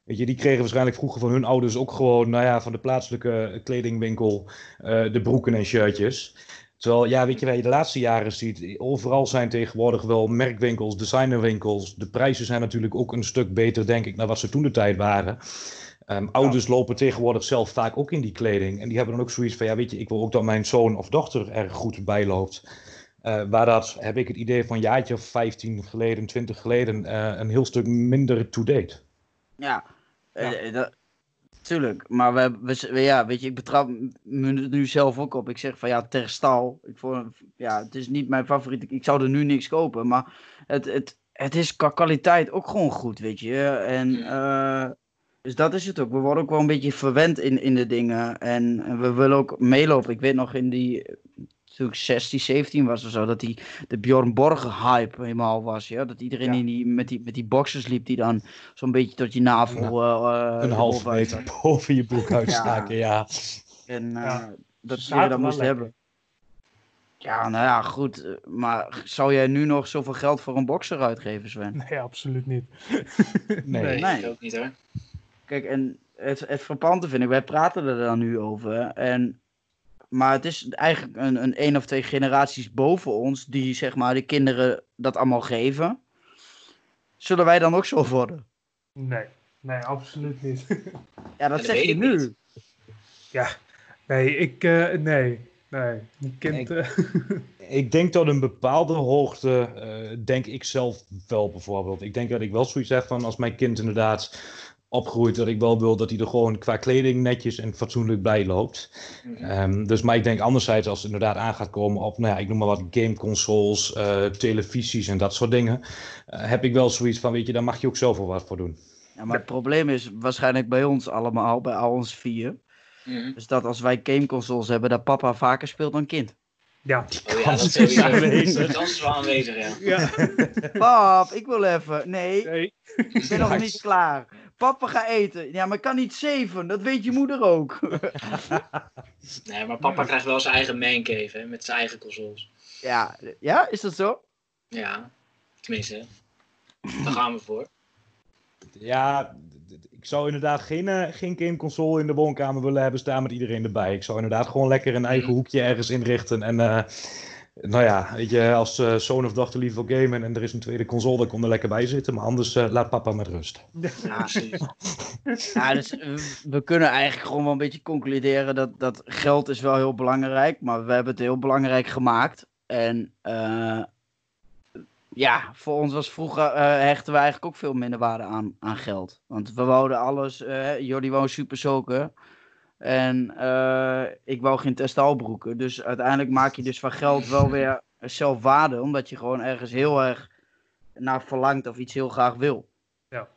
Weet je, die kregen waarschijnlijk vroeger van hun ouders ook gewoon, nou ja, van de plaatselijke kledingwinkel eh, de broeken en shirtjes. Terwijl, ja, weet je, waar je de laatste jaren ziet, overal zijn tegenwoordig wel merkwinkels, designerwinkels. De prijzen zijn natuurlijk ook een stuk beter, denk ik, dan wat ze toen de tijd waren. Ehm, ouders lopen tegenwoordig zelf vaak ook in die kleding. En die hebben dan ook zoiets van, ja, weet je, ik wil ook dat mijn zoon of dochter er goed bij loopt. Eh, waar dat, heb ik het idee van een jaartje of 15 geleden, 20 geleden, eh, een heel stuk minder to-date. Ja, Ja. eh, dat, tuurlijk. Maar we, hebben- we, ja, weet je, ik betrap me nu zelf ook op. Ik zeg van ja, Terstal. Ik vond, ja, het is niet mijn favoriete. Ik zou er nu niks kopen. Maar het, het, het is qua kwaliteit ook gewoon goed, weet je. En eh, dus dat is het ook. We worden ook wel een beetje verwend in, in de dingen. En, en we willen ook meelopen. Ik weet nog in die toen ik 16, 17 was of zo, dat die de Bjorn Borg hype helemaal was. Ja? Dat iedereen Ja. in die, met, die, met die boxers liep die dan zo'n beetje tot je navel. eh, een de half boven uit- meter boven je broek uitstaken, ja. En eh, Ja, dat zaten dat moest lekker. hebben. Ja, nou ja, goed. eh, Maar zou jij nu nog zoveel geld voor een boxer uitgeven, Sven? Nee, absoluut niet. Nee. Nee. Nee. Ook niet hoor. Kijk, en het, het frappante vind ik, wij praten er dan nu over. En, maar het is eigenlijk een, een één of twee generaties boven ons die zeg maar de kinderen dat allemaal geven. Zullen wij dan ook zo worden? Nee, nee, absoluut niet. Ja, dat dat zeg je nu. niet. ja, nee, ik, eh, nee, nee. Een kind, Nee. eh, Ik denk tot een bepaalde hoogte, eh, denk ik zelf wel bijvoorbeeld. Ik denk dat ik wel zoiets heb van als mijn kind inderdaad opgroeit, dat ik wel wil dat hij er gewoon qua kleding netjes en fatsoenlijk bij loopt. Mhm. Ehm, dus, maar ik denk anderzijds als het inderdaad aan gaat komen op, nou ja, ik noem maar wat gameconsoles, eh, televisies en dat soort dingen, eh, heb ik wel zoiets van, weet je, daar mag je ook zelf wel wat voor doen. Ja, maar het probleem is waarschijnlijk bij ons allemaal, bij al ons vier. Mhm. Dus dat als wij gameconsoles hebben, dat papa vaker speelt dan kind. ja. Oh ja, dat is sowieso. aanwezig. De kans is wel aanwezig, ja. ja. Pap, ik wil even. Nee, Nee. ik ben nog niet klaar. Papa, ga eten. Ja, maar ik kan niet zeven. Dat weet je moeder ook. Nee, maar papa krijgt wel zijn eigen mancave, hè, met zijn eigen consoles. ja, ja, is dat zo? Ja, tenminste. Daar gaan we voor. Ja, ik zou inderdaad geen, eh, geen gameconsole in de woonkamer willen hebben staan met iedereen erbij. Ik zou inderdaad gewoon lekker een eigen hoekje ergens inrichten. En eh, nou ja, weet je, als eh, zoon of dochter liever wil gamen en er is een tweede console, dan kon er lekker bij zitten. Maar anders eh, laat papa met rust. Ja, precies. Ja, dus eh, we kunnen eigenlijk gewoon wel een beetje concluderen dat, dat geld is wel heel belangrijk. Maar we hebben het heel belangrijk gemaakt. En eh, ja, voor ons was vroeger, eh, hechten we eigenlijk ook veel minder waarde aan, aan geld. Want we wouden alles, eh Jordi wou super soken. En eh, ik wou geen testalbroeken. Dus uiteindelijk maak je dus van geld wel weer zelf waarde. Omdat je gewoon ergens heel erg naar verlangt of iets heel graag wil. Ja.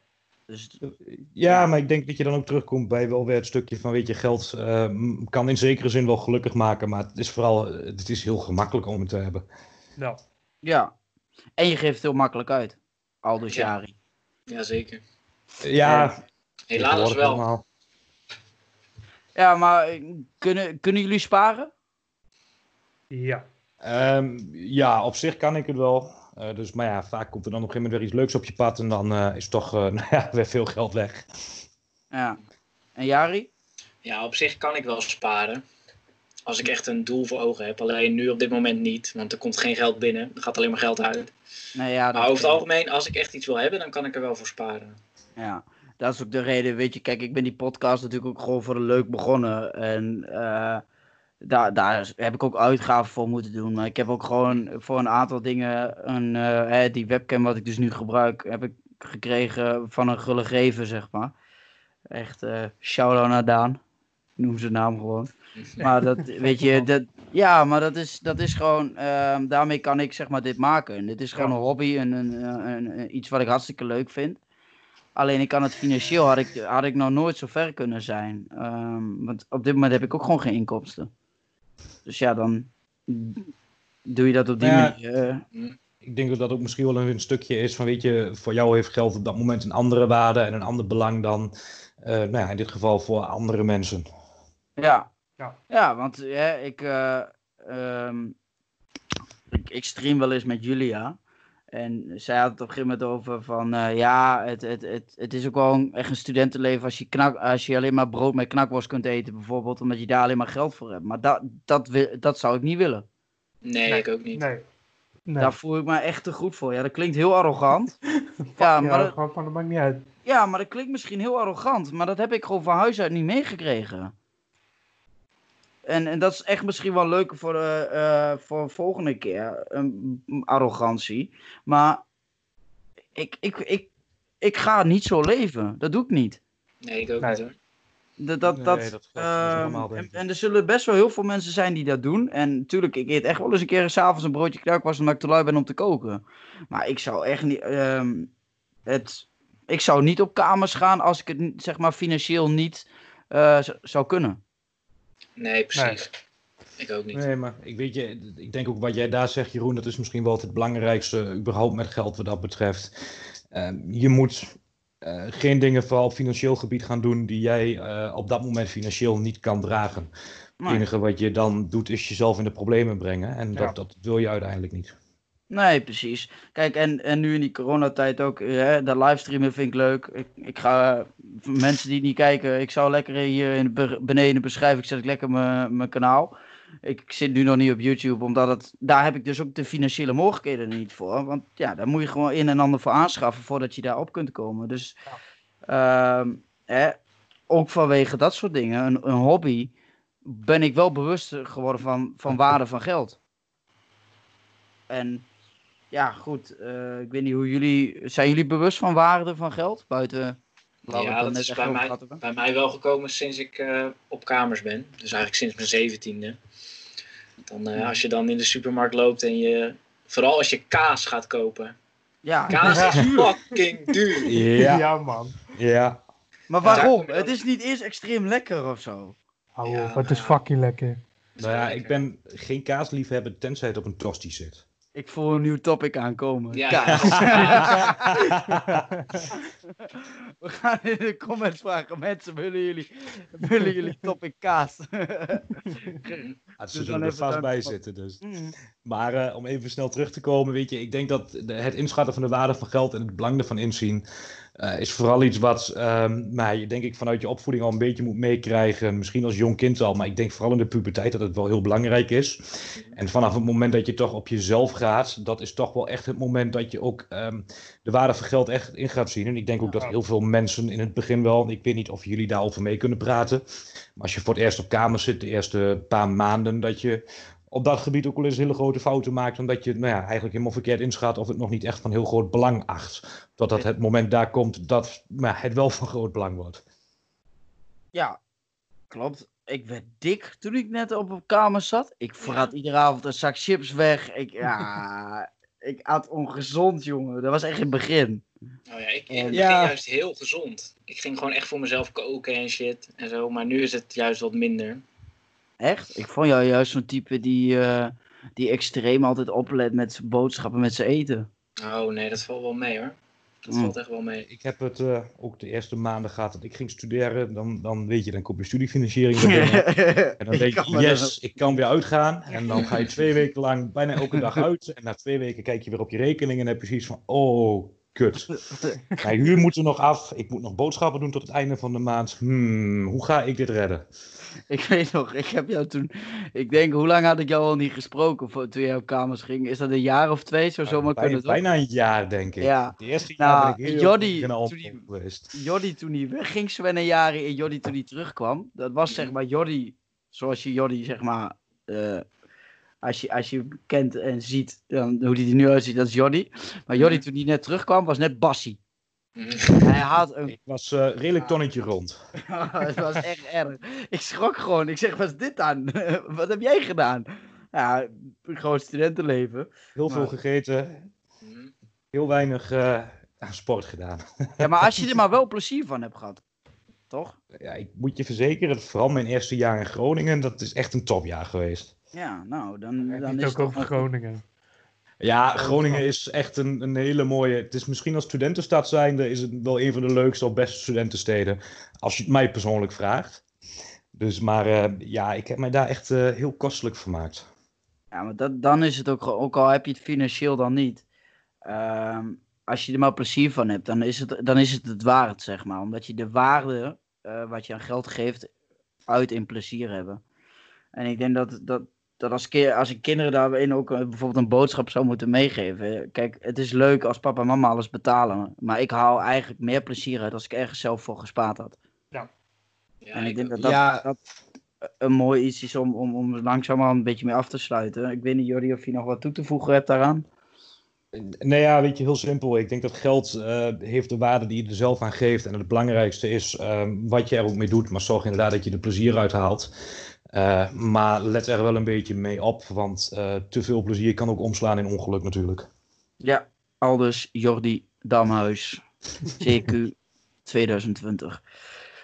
Dus Ja, Ja. maar ik denk dat je dan ook terugkomt bij wel weer het stukje van, weet je, geld eh, kan in zekere zin wel gelukkig maken, maar het is vooral, eh, het is heel gemakkelijk om het te hebben. Nou, Ja. En je geeft het heel makkelijk uit. Aldus Ja. Jari. Jazeker. Ja, Helaas wel. allemaal. Ja, maar eh, kunnen, kunnen jullie sparen? ja. Ehm, ja, op zich kan ik het wel. Eh, dus, maar ja, vaak komt er dan op een gegeven moment weer iets leuks op je pad en dan eh, is toch eh, nou ja, weer veel geld weg. Ja. En Jari? Ja, op zich kan ik wel sparen. Als ik echt een doel voor ogen heb. Alleen nu op dit moment niet. Want er komt geen geld binnen. Er gaat alleen maar geld uit. Nee, ja, Maar over het algemeen, als ik echt iets wil hebben, dan kan ik er wel voor sparen. Ja, dat is ook de reden. Weet je, kijk, ik ben die podcast natuurlijk ook gewoon voor een leuk begonnen. En eh, daar, daar heb ik ook uitgaven voor moeten doen. Maar ik heb ook gewoon voor een aantal dingen, een, eh, hè, die webcam wat ik dus nu gebruik, heb ik gekregen van een gulle gever, zeg maar. Echt, eh shout-out naar Daan. Ik noem zijn naam gewoon. Maar dat, weet je, dat, ja, maar dat is, dat is gewoon, ehm, daarmee kan ik zeg maar dit maken. En dit is gewoon Ja. een hobby en een- iets wat ik hartstikke leuk vind. Alleen ik kan het financieel, had ik, had ik nog nooit zo ver kunnen zijn. Ehm, want op dit moment heb ik ook gewoon geen inkomsten. Dus ja, dan doe je dat op die Ja. manier. eh. Ik denk dat dat ook misschien wel een, een stukje is van, weet je, voor jou heeft geld op dat moment een andere waarde en een ander belang dan, eh, nou ja, in dit geval voor andere mensen. Ja. Ja. Ja, want ja, ik, eh, ehm, ik, ik stream wel eens met Julia. En zij had het op een gegeven moment over van eh, ja, het, het, het, het is ook wel een, echt een studentenleven als je, knak, als je alleen maar brood met knakworst kunt eten bijvoorbeeld, omdat je daar alleen maar geld voor hebt. Maar dat, dat, wil- dat zou ik niet willen. Nee, Nee. ik ook niet. Nee. Nee. Daar voel ik me echt te goed voor. Ja, dat klinkt heel arrogant. ja, maar dat, maakt niet uit. ja, maar dat klinkt misschien heel arrogant, maar dat heb ik gewoon van huis uit niet meegekregen. En, en dat is echt misschien wel leuk voor de eh, voor de volgende keer, een arrogantie. Maar ik, ik, ik, ik ga niet zo leven. Dat doe ik niet. Nee, ik ook Nee. niet hoor. Dat, dat, Nee, dat, dat voor ons ehm, en, en er zullen best wel heel veel mensen zijn die dat doen. En natuurlijk, ik eet echt wel eens een keer s'avonds een broodje knakworst omdat ik te lui ben om te koken. Maar ik zou echt niet... ehm, het, ik zou niet op kamers gaan als ik het zeg maar financieel niet eh, zou kunnen. Nee, precies. ik ook niet. Nee, maar ik weet je, ik denk ook wat jij daar zegt, Jeroen, dat is misschien wel het belangrijkste überhaupt met geld wat dat betreft. Ehm, je moet eh, geen dingen vooral op financieel gebied gaan doen die jij eh, op dat moment financieel niet kan dragen. Het Nee. enige wat je dan doet is jezelf in de problemen brengen en Ja. dat, dat wil je uiteindelijk niet. Nee, precies. Kijk, en, en nu in die coronatijd ook, hè, dat livestreamen vind ik leuk. Ik, ik ga, eh, mensen die het niet kijken, ik zou lekker hier in de be- beneden de beschrijving zet ik lekker mijn mijn kanaal. Ik, ik zit nu nog niet op YouTube, omdat het, daar heb ik dus ook de financiële mogelijkheden niet voor. Want ja, daar moet je gewoon een en ander voor aanschaffen voordat je daarop kunt komen. Dus ehm, hè, ook vanwege dat soort dingen, een, een hobby, ben ik wel bewust geworden van, van waarde van geld. En ja, goed. eh, ik weet niet hoe jullie. Zijn jullie bewust van waarde van geld? Buiten. Ja, dat net is bij mij, bij mij wel gekomen sinds ik eh, op kamers ben. Dus eigenlijk sinds mijn zeventiende. Dan, eh, als je dan in de supermarkt loopt en je... Vooral als je kaas gaat kopen. Ja, Kaas is fucking duur. Ja, man. ja. maar waarom? Het is niet eens extreem lekker of zo. Hou Ja, op, het is fucking lekker. Nou ja, ik ben geen kaasliefhebber tenzij het op een tosti zit. Ik voel een nieuw topic aankomen. Ja. We gaan in de comments vragen. Mensen, willen jullie, willen jullie topic kaas? Ah, ze Dus zullen er vast bij zitten dus. Maar eh, om even snel terug te komen, weet je, ik denk dat de- het inschatten van de waarde van geld en het belang ervan inzien, eh, is vooral iets wat je denk ik vanuit je opvoeding al een beetje moet meekrijgen. Misschien als jong kind al, maar ik denk vooral in de puberteit dat het wel heel belangrijk is. En vanaf het moment dat je toch op jezelf gaat, dat is toch wel echt het moment dat je ook ehm, de waarde van geld echt in gaat zien. En ik denk ook dat heel veel mensen in het begin wel, ik weet niet of jullie daarover mee kunnen praten, maar als je voor het eerst op kamer zit, de eerste paar maanden, dat je op dat gebied ook wel eens hele grote fouten maakt, omdat je nou ja, eigenlijk helemaal verkeerd inschat of het nog niet echt van heel groot belang acht. Totdat het moment daar komt dat nou, het wel van groot belang wordt. Ja, klopt. Ik werd dik toen ik net op een kamer zat. Ik vrat iedere avond een zak chips weg. Ik, ja, ik at ongezond, jongen. Dat was echt in het begin. Oh ja, ik, ik En- ging Ja. juist heel gezond. Ik ging gewoon echt voor mezelf koken en shit en zo. Maar nu is het juist wat minder. Echt? Ik vond jou juist zo'n type die, eh, die extreem altijd oplet met zijn boodschappen, met zijn eten. Oh nee, dat valt wel mee hoor. Dat Mm. valt echt wel mee. Ik heb het eh, ook de eerste maanden gehad dat ik ging studeren. Dan, dan weet je, dan komt je studiefinanciering er binnen. En dan Ik denk kan je, yes, ik kan weer uitgaan. En dan ga je twee weken lang bijna elke dag uit. En na twee weken kijk je weer op je rekening en heb je zoiets van, oh, kut. Mijn huur moet er nog af. Ik moet nog boodschappen doen tot het einde van de maand. Hmm, hoe ga ik dit redden? Ik weet nog, ik heb jou toen. Ik denk, hoe lang had ik jou al niet gesproken voor, toen jij op kamers ging? Is dat een jaar of twee? Zou zomaar bijna, kunnen, toch? bijna een jaar, denk ik. Ja. De eerste Nou, jaar ben ik heel al toen die- geweest. Jordi toen hij wegging, Sven en jaren en Jordi toen hij terugkwam. Dat was zeg maar Jordi, zoals je Jordi zeg maar, eh, als, je, als je kent en ziet dan, hoe hij er nu uitziet, dat is Jordi. Maar Jordi Mhm. toen hij net terugkwam, was net Bassie. Mhm. Hij had een... Ik was eh, redelijk tonnetje rond. het was echt erg. Ik schrok gewoon. Ik zeg, wat is dit dan? wat heb jij gedaan? Ja, gewoon studentenleven. Heel Maar- veel gegeten. Mhm. Heel weinig eh, aan sport gedaan. Ja, maar als je er maar wel plezier van hebt gehad. Toch? Ja, ik moet je verzekeren, dat vooral mijn eerste jaar in Groningen, dat is echt een topjaar geweest. Ja, nou, dan, dan het is ook het over toch- Groningen? Ja, Groningen is echt een, een hele mooie. Het is misschien als studentenstad zijnde, is het wel een van de leukste of beste studentensteden. Als je het mij persoonlijk vraagt. Dus, maar eh, ja, ik heb mij daar echt eh, heel kostelijk vermaakt. Ja, maar dat, dan is het ook, ook al heb je het financieel dan niet. ehm, als je er maar plezier van hebt, dan is het dan is het, het waard, zeg maar. Omdat je de waarde eh, wat je aan geld geeft, uit in plezier hebben. En ik denk dat, dat, dat als, als ik kinderen daarin ook eh, bijvoorbeeld een boodschap zou moeten meegeven. Kijk, het is leuk als papa en mama alles betalen. Maar ik haal eigenlijk meer plezier uit als ik ergens zelf voor gespaard had. Ja, en ik denk dat dat, Ja. dat een mooi iets is om, om, om langzamerhand een beetje mee af te sluiten. Ik weet niet, Jordi, of je nog wat toe te voegen hebt daaraan. Nee, ja, weet je, heel simpel. Ik denk dat geld eh, heeft de waarde die je er zelf aan geeft. En het belangrijkste is ehm, wat je er ook mee doet. Maar zorg inderdaad dat je er plezier uit haalt. Eh, maar let er wel een beetje mee op. Want eh, te veel plezier kan ook omslaan in ongeluk natuurlijk. Ja, aldus Jordi Damhuis, CQ 2020.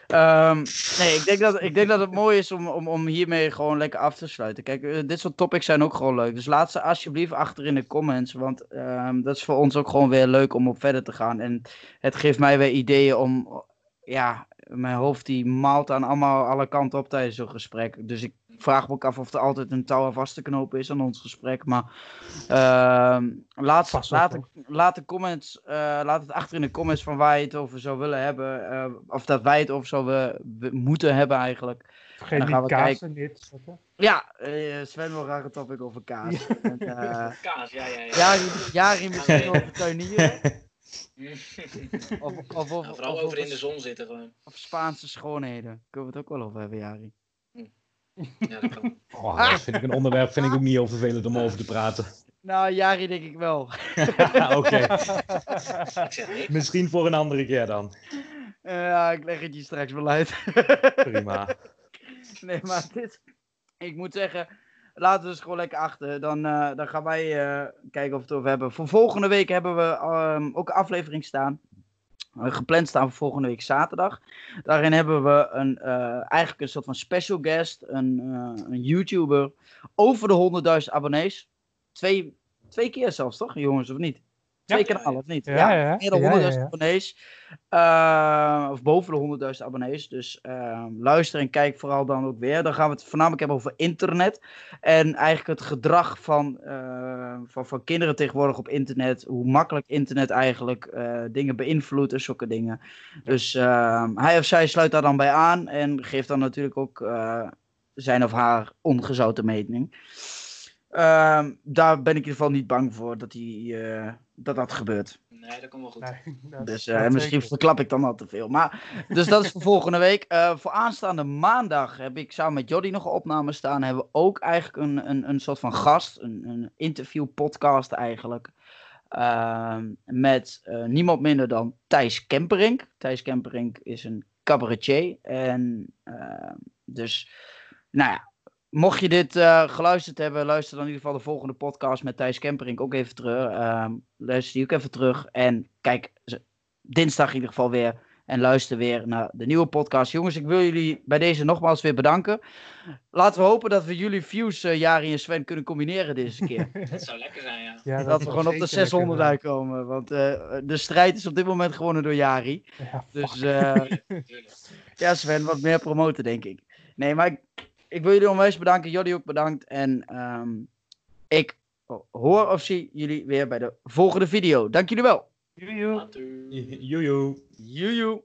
Ehm, nee, ik denk, dat, ik denk dat het mooi is om, om, om hiermee gewoon lekker af te sluiten. Kijk, eh, dit soort topics zijn ook gewoon leuk. Dus laat ze alsjeblieft achter in de comments. Want ehm, dat is voor ons ook gewoon weer leuk om op verder te gaan. En het geeft mij weer ideeën om. Ja, mijn hoofd die maalt aan allemaal alle kanten op tijdens zo'n gesprek. Dus ik vraag me ook af of er altijd een touw aan vast te knopen is aan ons gesprek. Maar ehm, laat, laat, de- laat de comments, eh, laat het achter in de comments van waar je het over zou willen hebben. eh, of dat wij het over zouden we- moeten hebben eigenlijk. Vergeet dan gaan niet we kaas kijken. er neer te zetten. Ja, eh, Sven wil graag een topic over kaas. En, eh, Kaas, ja, ja, ja. Jari, Jari misschien over tuinieren. Of, vooral of over in de zon zitten gewoon. of Spaanse schoonheden. Kunnen we het ook wel over hebben, Jari? Ja, dat kan. Oh, dat vind ik een onderwerp, vind ik ook niet heel vervelend om over te praten. Nou, Jari denk ik wel. Oké, Ik zeg niks. misschien voor een andere keer dan. Eh, Ja, ik leg het je straks wel uit. Prima. nee, maar dit... Ik moet zeggen, laten we dus gewoon lekker achter. Dan, eh, dan gaan wij eh, kijken of we het over hebben. Voor volgende week hebben we ehm, ook een aflevering staan. Eh, gepland staan voor volgende week zaterdag. Daarin hebben we een, eigenlijk een soort van special guest. Een, een YouTuber. Over de 100.000 abonnees. Twee, twee keer zelfs, toch, jongens, of niet? Twee kanalen, of niet? Ja, ja. Meer dan Ja, 100.000 ja, ja. abonnees. Eh, of boven de 100.000 abonnees. Dus eh, luister en kijk vooral dan ook weer. Dan gaan we het voornamelijk hebben over internet. En eigenlijk het gedrag van, eh, van, van kinderen tegenwoordig op internet. Hoe makkelijk internet eigenlijk eh, dingen beïnvloedt en zulke dingen. Dus eh, hij of zij sluit daar dan bij aan. En geeft dan natuurlijk ook eh, zijn of haar ongezouten mening. Ehm, daar ben ik in ieder geval niet bang voor dat, die, eh, dat dat gebeurt. Nee, dat komt wel goed. Nee, dat- Dus eh, misschien zeker. verklap ik dan al te veel. Maar, dus dat is voor volgende week. Eh, voor aanstaande maandag heb ik samen met Joddy nog een opname staan. Hebben we ook eigenlijk een, een, een soort van gast. Een, een interview podcast eigenlijk. Ehm, met eh, niemand minder dan Thijs Kemperink. Thijs Kemperink is een cabaretier. En ehm, dus, nou ja. Mocht je dit eh, geluisterd hebben, luister dan in ieder geval de volgende podcast met Thijs Kemperink ook even terug. Ehm, luister die ook even terug. En kijk dinsdag in ieder geval weer. En luister weer naar de nieuwe podcast. Jongens, ik wil jullie bij deze nogmaals weer bedanken. Laten we hopen dat we jullie views, eh Jari en Sven, kunnen combineren deze keer. Dat zou lekker zijn, ja. Ja, dat we gewoon op de zeker 600 lekker uitkomen. Want eh, de strijd is op dit moment gewonnen door Jari. Ja, Dus eh, ja, Sven, wat meer promoten, denk ik. Nee, maar ik, wil jullie onwijs bedanken. Joddy ook bedankt. En ehm, ik hoor of zie jullie weer bij de volgende video. Dank jullie wel. Joejoe. Later. Joejoe. Joejoe.